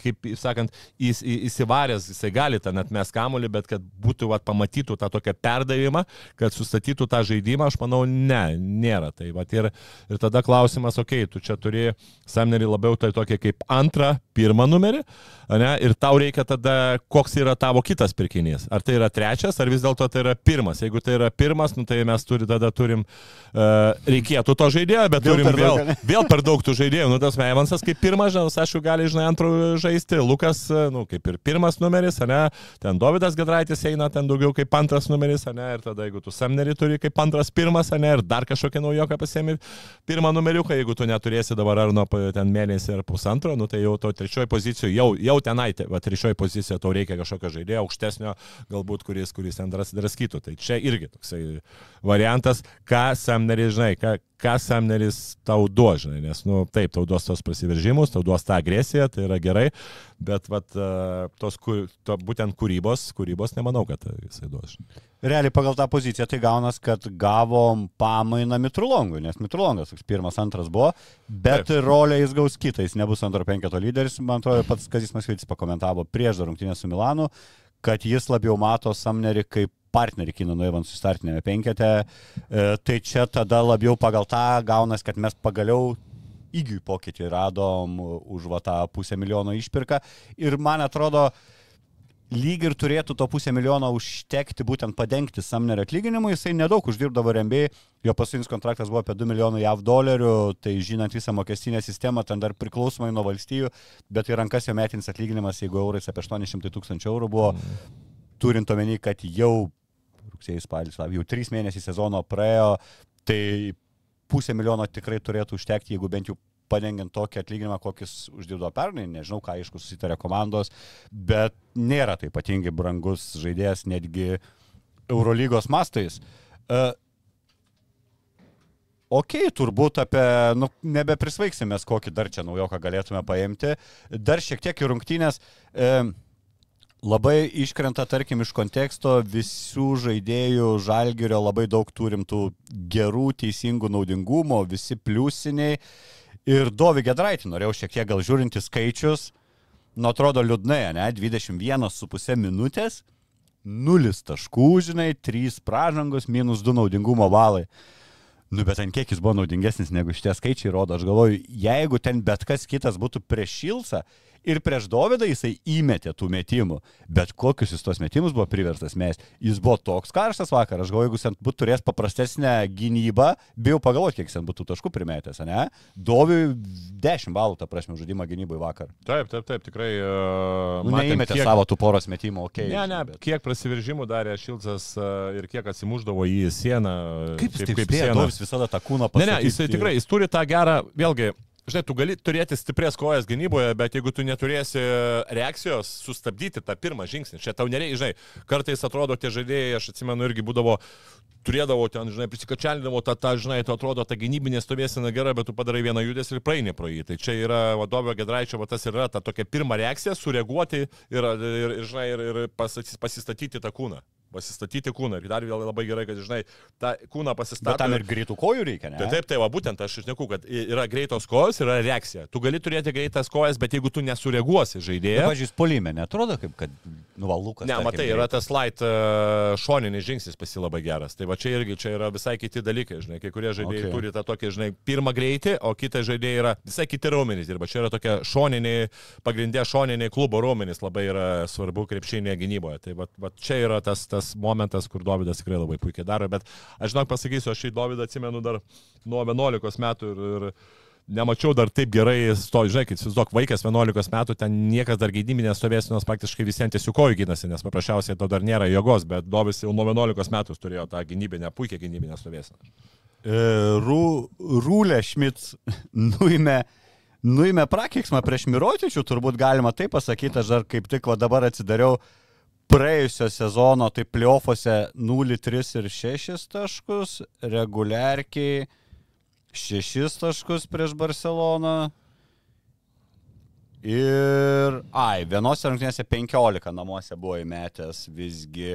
kaip sakant, įs, įsivaręs, jisai gali ten atmes kamuolį, bet kad būtų, vat, pamatytų tą tokią perdavimą, kad sustatytų tą žaidimą, aš manau, ne, nėra. Tai, vat, ir, ir tada klausimas, okei, okay, tu čia turi Samnerį labiau tai tokia kaip antrą, pirmą numerį, ne, ir tau reikia tada, koks yra tavo kitas pirkinys. Ar tai yra trečias, ar vis dėlto tai yra pirmas. Jeigu tai yra pirmas, nu, tai mes turi, tada turim, uh, reikėtų to žaidėjo, bet vėl turim vėl, daug, vėl per daug tų žaidėjų. Nu, tas Evansas kaip pirmas, žinai, aišku, gali, žinai, antrų žaisti, Lukas, nu, kaip ir pirmas numeris, ne, ten Davidas Gedraitis eina ten daugiau kaip antras numeris, ne, ir tada jeigu tu Samnerį turi kaip antras pirmas, ne, ir dar kažkokią naujoką pasiemi pirmą numeriuką, jeigu tu neturėsi dabar ar nuo ten mėnesį ar pusantro, nu, tai jau to trečioji pozicijoje, jau, jau tenai, tai, va, trečioji pozicija, tau reikia kažkokio žaidėjo aukštesnio, galbūt kuris, kuris ten dras, draskytų. Tai čia irgi toksai variantas, ką Samneris, žinai, ką, ką Samneris tau duos, žinai, nes, nu, taip, tau duos tos prasiveržimus, tau duos tą agresiją, tai yra gerai, bet, vat, uh, tos, to, būtent kūrybos, kūrybos nemanau, kad jisai duos. Žinai. Realiai pagal tą poziciją tai gaunas, kad gavom pamainą Mitrulongui, nes Mitrulongas toks pirmas, antras buvo, bet Taip. rolę jis gaus kitą, jis nebus antro penketo lyderis, man atrodo, pats Kazis Maskvitis pakomentavo prieš rungtynę su Milanu, kad jis labiau mato Samnerį kaip partnerį Kinano Evansų startinėme penkete, e, tai čia tada labiau pagal tą gaunas, kad mes pagaliau įgiui pokytį radom už va tą pusę milijono išpirką. Ir man atrodo, lyg ir turėtų to pusę milijono užtekti būtent padengti Samnerio atlyginimu, jisai nedaug uždirbdavo RMB, jo paskutinis kontraktas buvo apie 2 milijonų JAV dolerių, tai žinant visą mokestinę sistemą, ten dar priklausomai nuo valstybių, bet į rankas jo metinis atlyginimas, jeigu eurais apie 800 tūkstančių eurų buvo, turint omeny, kad jau rugsėjai spalis, jau 3 mėnesiai sezono praėjo, tai pusę milijono tikrai turėtų užtekti, jeigu bent jau padengiant tokį atlyginimą, kokis uždirbo pernai, nežinau, ką aišku susitarė komandos, bet nėra tai ypatingai brangus žaidėjas netgi Eurolygos mastais. Uh, Ok, turbūt apie, nu, nebeprisvaigsimės, kokį dar čia naujoką galėtume paimti. Dar šiek tiek į rungtynės. E, labai iškrenta, tarkim, iš konteksto visų žaidėjų žalgerio labai daug turim tų gerų, teisingų naudingumo, visi pliusiniai. Ir Dovi Gedraitį norėjau šiek tiek gal žiūrinti skaičius, nu atrodo liūdnai, ne, 21,5 minutės, 0 taškų, žinai, 3 pražangos, minus 2 naudingumo valai. Nu, bet ant kiek jis buvo naudingesnis negu šitie skaičiai rodo, aš galvoju, jeigu ten bet kas kitas būtų prieš Šilsą ir prieš Dovydą jisai įmetė tų metimų, bet kokius jis tos metimus buvo priverstas mesti, jis buvo toks karštas vakar, aš galvoju, jeigu jis būtų turėjęs paprastesnę gynybą, bijau pagalvoti, kiek jis būtų taškų primetęs, ne? Doviui 10 balų, ta prasme, žudimą gynybai vakar. Taip, taip, taip, tikrai. Uh, Nu, neįmetė kiek... savo tų poros metimų, okei. Ne, ne, bet... kiek prasiveržimų darė Šilcas uh, ir kiek atsimuždavo į sieną. Kaip taip kaip spėjo, Dovis visada tą kūną Ne, pasakė. ne, jisai tikrai, jis turi tą gerą, vėlgi, žinai, tu gali turėti stiprias kojas gynyboje, bet jeigu tu neturėsi reakcijos sustabdyti tą pirmą žingsnį, čia tau nereikia, žinai, kartais atrodo tie žaidėjai, aš atsimenu, irgi būdavo, turėdavo ten, žinai, prisikačialindavo tą, tą, žinai, tu atrodo, ta gynybinė stovėsena gera, bet tu padarai vieną judesį ir praeini pro jį. Tai čia yra vadovio Gedraičio, va tas ir yra ta tokia pirma reakcija, sureaguoti ir, ir, ir žinai, ir, ir pasakys- pasistatyti tą kūną. Pasistatyti kūną. Ir dar vėl labai gerai, kad, žinai, tą kūną pasistatyti. Bet tam ir greitų kojų reikia, ne? Tai taip, tai va būtent aš išneku, kad yra greitos kojos, yra reakcija. Tu gali turėti greitas kojas, bet jeigu tu nesureaguosi žaidėją... Pavyzdžiui, polime, netrodo kaip, kad nuvalukas. Ne, matai, yra tas light uh, šoninis žingsnis pasi labai geras. Tai va čia irgi čia yra visai kiti dalykai, žinai, kai kurie žaidėjai Okay. turi tą tokį, žinai, pirmą greitį, o kitas žaidėjai yra visai kiti raumenys. Ir va čia yra tokia šoniniai, pagrindė šoniniai klubo raumenys labai yra svarbu krepšinėje gynyboje. Tai va, va čia yra tas, tas momentas, kur Davidas tikrai labai puikiai daro, bet aš žinok pasakysiu, aš šį Davidą atsimenu dar nuo 11 metų ir, ir nemačiau dar taip gerai, žinai, kai įsivaizduok, vaikas 11 metų, ten niekas dar gynybinės stovėsinos praktiškai visiems tiesiog kojų gynasi, nes paprasčiausiai to dar nėra jėgos, bet Dovis jau nuo 11 metų turėjo tą gynybinę, puikią gynybinę stovėsiną. E, Rū, rūlė Šmit nuėmė, nuėmė prakeiksmą prieš Mirotičių, turbūt galima taip pasakyti, aš dar kaip tik va dabar atsidariau praėjusio sezono, tai plyofose 0,3 ir 6 taškus, reguliarkiai 6 taškus prieš Barceloną. Ir, ai, vienose rungtynėse 15 namuose buvo įmetęs visgi.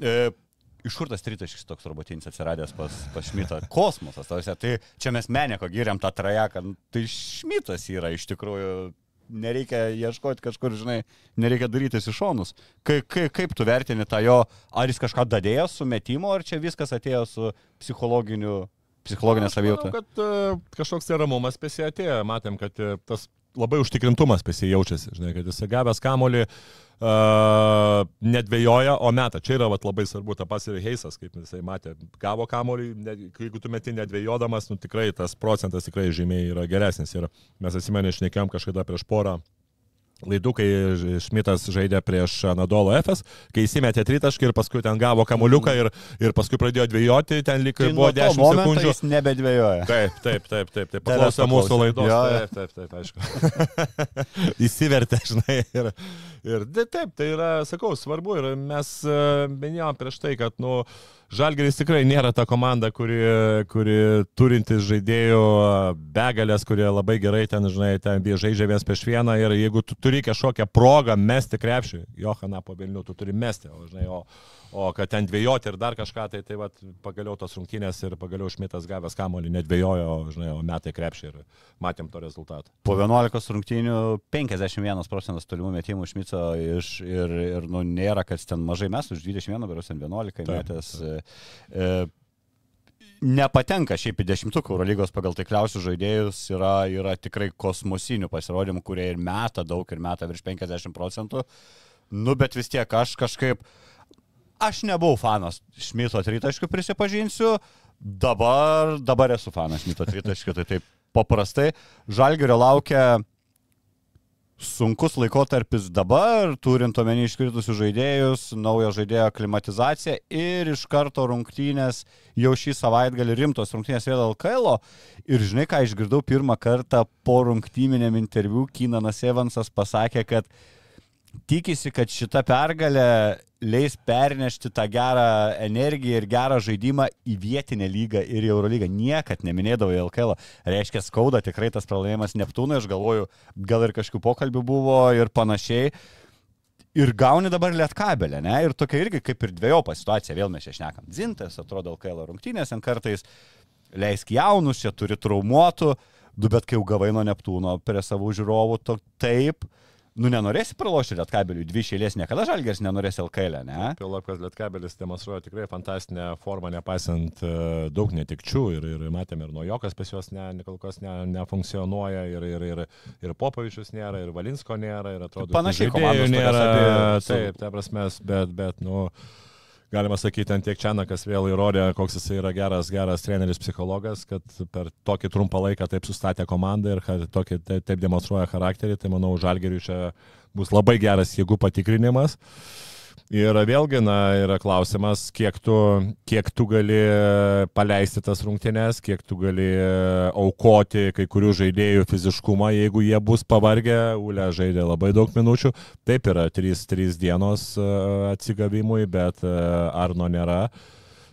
E, iš kur tas tritaškis toks robotinis atsiradęs pas, pas Šmitą? Kosmosas, tausia. Tai čia mes meneko giriam tą trajeką. Tai Šmitas yra iš tikrųjų. Nereikia ieškoti kažkur, žinai, nereikia darytis iš šonus. Kaip, kaip, kaip tu vertini tą jo, ar jis kažką dadėjo su metimu, ar čia viskas atėjo su psichologiniu, psichologinė savijauta? Kad uh, kažkoks tai ramumas pesi atėjo, matėm, kad uh, tas labai užtikrintumas pesi jaučiasi, žinai, kad jis gavęs kamolį uh, nedvėjoja, o meta. Čia yra vat, labai svarbu, ta pats ir Heisas, kaip jisai matė, gavo kamolį, ne, jeigu tu meti nedvėjodamas, nu tikrai tas procentas tikrai žymiai yra geresnis. Ir mes atsimenė, išnekėjom kažkada prieš porą laidų, kai Šmitas žaidė prieš Anadolo FS, kai įsimetė tritaškį ir paskui ten gavo kamuliuką ir, ir paskui pradėjo dvėjoti, ten lik Tai buvo nuo to 10 momento sekundžių. Jis nebedvėjoja. Taip, taip, taip, taip, taip. Paklausė mūsų laidos. Jo. Taip, taip, taip, aišku. Įsivertė, žinai. Ir, ir taip, tai yra, sakau, svarbu. Ir mes e, minėjom prieš tai, kad, nu, Žalgeris tikrai nėra ta komanda, kuri, kuri turintis žaidėjų e, begalės, kurie labai gerai ten, žinai, ten žaidžia vienas prieš vieną ir jeigu tu turi kažkokią progą mesti krepšį, Johana po Vilnių, tu turi mesti, o, žinai, o, o kad ten dvėjoti ir dar kažką, tai tai vat, pagaliau tos rungtynės ir pagaliau Šmitas gavęs kamolį, nedvėjojo, žinai, o metai krepšį ir matėm to rezultatą. Po 11 rungtynių 51 procentas tolimų metimų Šmico iš, ir, ir nu, nėra, kad ten mažai mes, už 21, beros ten 11 Taip, metęs. E, e, nepatenka šiaip į dešimtuką Eurolygos pagal taikliausius žaidėjus, yra, yra tikrai kosmosinių pasirodymų, kurie ir meta daug, ir meta virš 50 procentų. Nu, bet vis tiek aš kažkaip, aš nebuvau fanas Šmito tritaškių, prisipažinsiu, dabar, dabar esu fanas Šmito tritaškių, tai taip paprastai. Žalgerio laukia sunkus laikotarpis dabar, turint omeny iškritusius žaidėjus, naujo žaidėjo klimatizaciją ir iš karto rungtynės jau šį savaitgalį rimtos rungtynės vėl LKL. Ir žinai, ką išgirdau pirmą kartą po rungtyniniam interviu, Kynanas Evansas pasakė, kad tikisi, kad šita pergalė leis pernešti tą gerą energiją ir gerą žaidimą į vietinę lygą ir į Eurolygą. Niekad neminėdavo į LKL. Reiškia, skauda tikrai tas pralaimėjimas Neptūnui, aš galvoju, gal ir kažkokių pokalbių buvo ir panašiai. Ir gauni dabar lietkabelę, ne? Ir tokia irgi kaip ir dviejopa situacija, vėl mes čia šnekam. Zintas atrodo LKL rungtynės, ten kartais leisk jaunus, čia turi traumuotų, du bet kai jau gavai nuo Neptūno prie savų žiūrovų, to taip, nu nenorėsi pralošti lietkabeliui, dvi šėlės niekada žalgės nenorės LKL, ne? Pilop, kad Lietkabelis demonstruoja tikrai fantastinę formą, nepaisant e, daug netikčių ir, ir matėme ir nuo Jokas pas juos ne, kol kas ne, nefunkcionuoja ir, ir, ir, ir Popovičius nėra, ir Valinsko nėra, ir atrodo, Panašiai nėra. su- Taip, ta prasme, bet, bet, nu, galima sakyti, ant tiek Čianakas vėl įrodė, koks jis yra geras, geras treneris, psichologas, kad per tokį trumpą laiką taip sustatė komandą ir tokį, taip, demonstruoja charakterį, tai manau, Žalgeriui čia bus labai geras jėgų patikrinimas. Ir vėlgi, na, yra klausimas, kiek tu, kiek tu gali paleisti tas rungtynes, kiek tu gali aukoti kai kurių žaidėjų fiziškumą, jeigu jie bus pavargę, Ule žaidė labai daug minučių, taip yra 3-3 dienos e, atsigavimui, bet e, Arno nėra.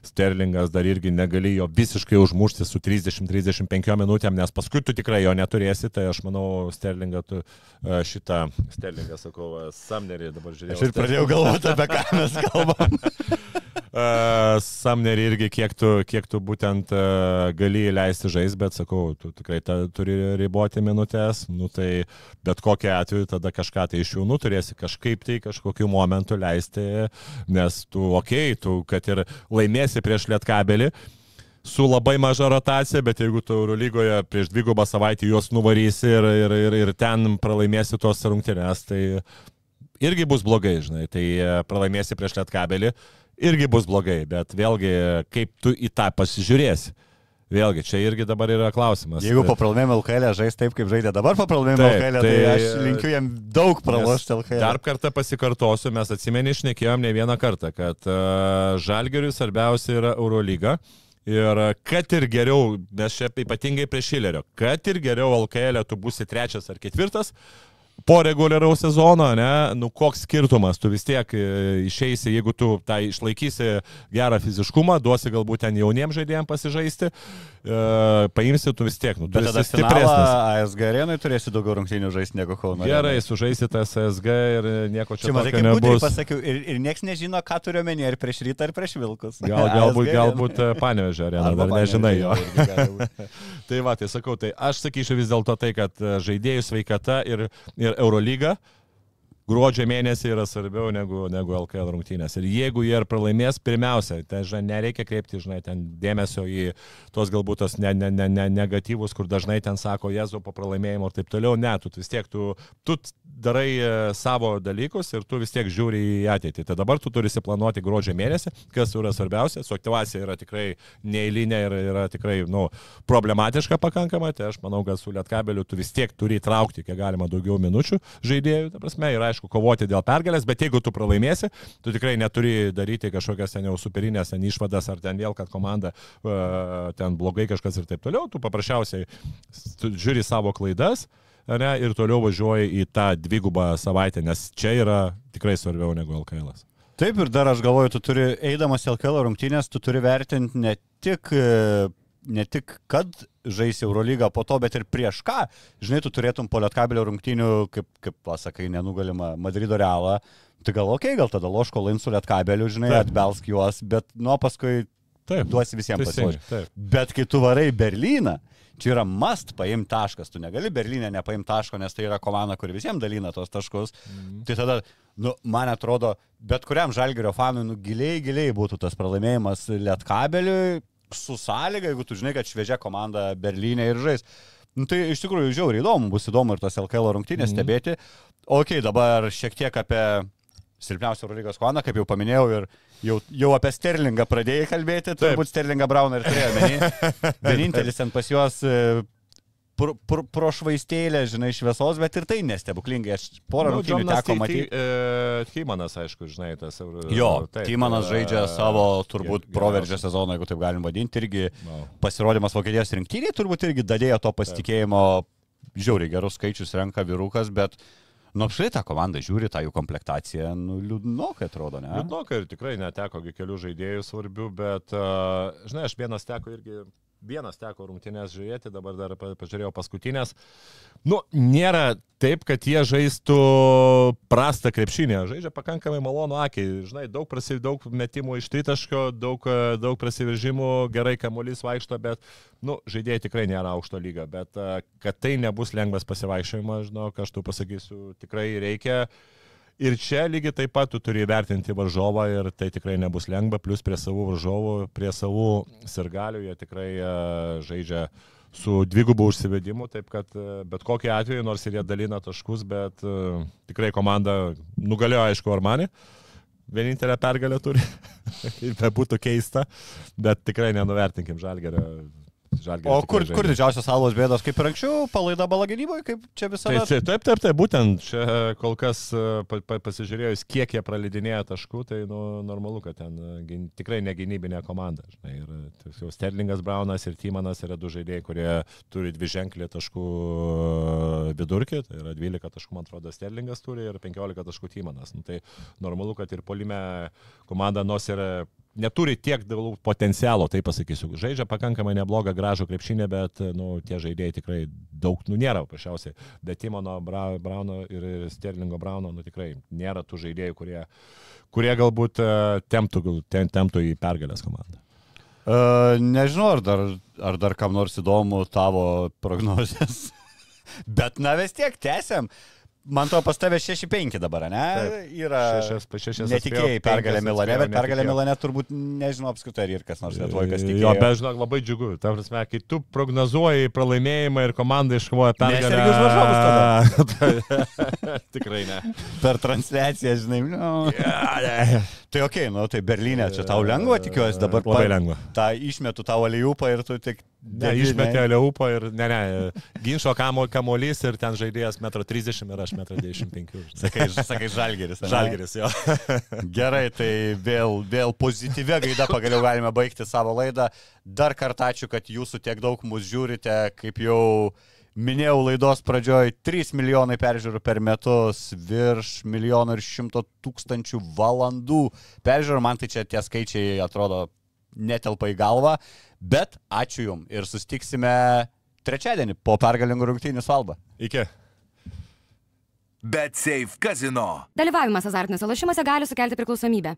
Sterlingas dar irgi negali jo visiškai užmušti su 30-35 minutėm, nes paskui tu tikrai jo neturėsi, tai aš manau, Sterlingą tu e, šitą, Sterlingą sakau, e, Samnerį dabar žiūrėjau. Aš ir pradėjau galvoti, apie ką mes kalbam. Uh, Samnerį irgi kiek tu, kiek tu būtent uh, gali leisti žais, bet sakau, tu tikrai ta, turi riboti minutės, nu tai bet kokiu atveju tada kažką tai iš jų nu turėsi kažkaip tai kažkokiu momentu leisti, nes tu, okei, okay, tu, kad ir laimėsi prieš lietkabelį, su labai maža rotacija, bet jeigu tu Eurolygoje prieš dvigubą savaitę juos nuvarysi ir, ir, ir, ir ten pralaimėsi tos rungtynės, tai irgi bus blogai, žinai, tai e, pralaimėsi prieš lietkabelį, irgi bus blogai, bet vėlgi, kaip tu į tą pasižiūrėsi. Vėlgi, čia irgi dabar yra klausimas. Jeigu po pralaimėjimo LKL žais taip, kaip žaidė dabar po pralaimėjimo LKL, tai, tai- aš linkiu jam daug pralošti LKL. Dar kartą pasikartosiu, mes atsimeni, išnekėjom ne vieną kartą, kad uh, Žalgeriui svarbiausia yra Eurolyga. Ir e, kad ir geriau, nes čia ypatingai prie Šilerio, kad ir geriau LKL tu būsi trečias ar ketvirtas, po reguliaraus sezono, ne, nu koks skirtumas, tu vis tiek e, išeisi, jeigu tu tai išlaikysi gerą fiziškumą, duosi galbūt ten jauniems žaidėjams pasižaisti, e, paimsi tu vis tiek, nu, tu esi stipresnis. ASG arenui turėsi daugiau rungtynių žaisti negu Kauno. Gerai, Arenoj. sužaisite SSG ir nieko čia, Čia matai, nebus. pasakiau, ir, ir niekas nežino, ką turiu omeny, ar prieš rytą, ar prieš vilkus. Gal, galbūt, ASG galbūt e, Panevežė Arba dar nežinai jo. Tai va, tai sakau, tai aš sakyčiau vis dėlto tai, kad e, žaidėjų sveikata ir, ir Eurolyga gruodžio mėnesį yra svarbiau negu, negu LKL rungtynės. Ir jeigu jie ir pralaimės, pirmiausia, tai žinai, nereikia kreipti, žinai, ten dėmesio į tuos galbūt tos ne, ne, ne, ne, negatyvus, kur dažnai ten sako, jezu po pralaimėjimo ir taip toliau. Ne, tu vis tiek, tu, tu darai e, savo dalykus ir tu vis tiek žiūri į ateitį. Tai dabar tu turi įsiplanuoti gruodžio mėnesį, kas yra svarbiausia. Su aktyvacija yra tikrai neįlinė ir yra tikrai, nu, problematiška pakankamai. Tai aš manau, kad su Lietkabeliu tu vis tiek turi įtraukti kiek galima daugiau minučių žaidėjų, ta prasme, ir aišku, kovoti dėl pergalės, bet jeigu tu pralaimėsi, tu tikrai neturi daryti kažkokias ten jau superinės ten išvadas ar ten vėl, kad komanda uh, ten blogai kažkas ir taip toliau, tu paprasčiausiai tu žiūri savo klaidas ne, ir toliau važiuoji į tą dvigubą savaitę, nes čia yra tikrai svarbiau negu LKL. -as. Taip ir dar aš galvoju, tu turi, eidamas LKL rungtynės, tu turi vertinti ne tik, ne tik kad žaisi Eurolygą po to, bet ir prieš ką. Žinai, tu turėtum po Lietkabelio rungtynių, kaip, kaip pasakai, nenugalima Madrido realą. Tai gal ok, gal tada loško Linsų Lietkabelių, žinai, Taip. atbelsk juos, bet nuo paskui Taip, duosi visiems pasiūlyti. Bet kai tu varai Berliną, čia yra must paimti taškas. Tu negali Berlinė nepaimti taško, nes tai yra komanda, kuri visiems dalina tos taškus. Mhm. Tai tada, nu, man atrodo, bet kuriam žalgerio fanui, nu, giliai, giliai būtų tas pralaimėjimas Lietkabeliui su sąlyga, jeigu tu žinai, kad šviežia komanda Berlyne ir žais. Nu, tai iš tikrųjų žiauriai įdomu, bus įdomu ir tas LKL rungtynės Mhm. stebėti. Ok, dabar šiek tiek apie silpniausią Eurolygos komandą, kaip jau paminėjau, ir jau, jau apie Sterlingą pradėjai kalbėti, turbūt Sterlingą Brauną ir turėjo menį. Vienintelis ten pas juos e, pro, pro, pro švaistėlę, žinai, šviesos, bet ir tai nestebuklingai. Aš porą Nu, rungtynių teko Ty- matyti. Ty- e, Tymanas, aišku, žinai, tas Euro. Jo, taip, Tymanas e, žaidžia savo turbūt ger- proveržę sezoną, jeigu taip galim vadinti, irgi No. pasirodymas Vokietijos rinktinėje turbūt irgi dadėjo to pasitikėjimo, žiauriai gerus skaičius renka vyrukas, bet nu apštai tą komandą žiūri, tą jų komplektaciją, nu liūdnokai atrodo, ne? Liūdnokai ir tikrai neteko kelių žaidėjų svarbių, bet, uh, žinai, aš vienas teko irgi, vienas teko rungtynės žiūrėti, dabar dar pa- pažiūrėjau paskutinės. Nu, nėra taip, kad jie žaistų prastą krepšinį, žaidžia pakankamai malonu akiai. Žinai, daug, prasi, daug metimų iš tritaško, daug, daug prasiveržimų, gerai kamuolys vaikšto, bet, nu, žaidėjai tikrai nėra aukšto lygio, bet uh, kad tai nebus lengvas pasivaikščiojimas, žinok, aš tu pasakysiu, tikrai reikia. Ir čia lygiai taip pat tu turi įvertinti varžovą ir tai tikrai nebus lengva, plus prie savų varžovų, prie savų sirgalių jie tikrai uh, žaidžia su dvigubu užsivedimu, taip kad uh, bet kokiu atveju, nors ir jie dalina taškus, bet uh, tikrai komanda nugalėjo, aišku, Armani. Vienintelę pergalę turi, kaip būtų keista, bet tikrai nenuvertinkim Žalgerio. Žalgiris O kur, kur didžiausios salos bėdos, kaip ir anksčiau, palaida bala gynyboje, kaip čia visada? Tai, taip, taip, taip, būtent čia kol kas e, pa, pa, pasižiūrėjus, kiek jie praleidinėja taškų, tai nu, normalu, kad ten e, gyn, tikrai negynybinė komanda. Žinai, ir e, jau Sterlingas Braunas ir Tymanas yra du žaidėjai, kurie turi dvi ženklį taškų e, vidurkį, tai yra 12 taškų, man atrodo, Sterlingas turi ir 15 taškų Tymanas. Nu, tai normalu, kad ir polime komanda nors ir neturi tiek daug potencialo, tai pasakysiu. Žaidžia pakankamai neblogą gražų krepšinę, bet nu, tie žaidėjai tikrai daug, nu nėra paprasčiausiai. Bet Timono Bra Brauno ir Sterlingo Brauno, nu tikrai nėra tų žaidėjų, kurie, kurie galbūt e, temptų, tem, temptų į pergalės komandą. Uh, nežinau, ar dar, ar dar kam nors įdomu tavo prognozijas. Bet na vis tiek, tęsiam. Man to pas tavę 6-5 dabar, ne? Taip. Yra. Šešias- pa šešias Netikėjai atspėjau, pergalę Milane, bet pergalę. Milane turbūt nežinau apskritai, ar ir kas nors Lietuvoje kas Jo, tikėjo. bet žinok, labai džiugu. Ta prasme, kai tu prognozuoji pralaimėjimą ir komanda iškovoja pergalę. Tikrai ne. Per transliaciją, žinai. Nu. Ja, ne. Tai ok, nu tai Berlyne čia tau lengva, tikiuosi dabar. Labai pa- lengva. tą išmetu tavo aliupą ir tu tik... Ne, išmetė Leupą ir, ne, ne, ginčio kamo, kamolys ir ten žaidėjas 1,30 m ir aš 1,25 m. Sakai, sakai žalgeris. ane? Žalgeris, jo. Gerai, tai vėl, vėl pozityvia gaida pagaliau galime baigti savo laidą. Dar kartą ačiū, kad jūsų tiek daug mus žiūrite, kaip jau minėjau laidos pradžioj, 3 milijonai peržiūrų per metus, virš milijono ir šimto tūkstančių valandų peržiūrų. Man tai čia tie skaičiai atrodo netelpa į galvą, bet ačiū Jums ir sustiksime trečiadienį po pergalingų rungtynių salbą. Iki. Bet Safe Casino. Dalyvavimas azartiniuose lošimuose gali sukelti priklausomybę.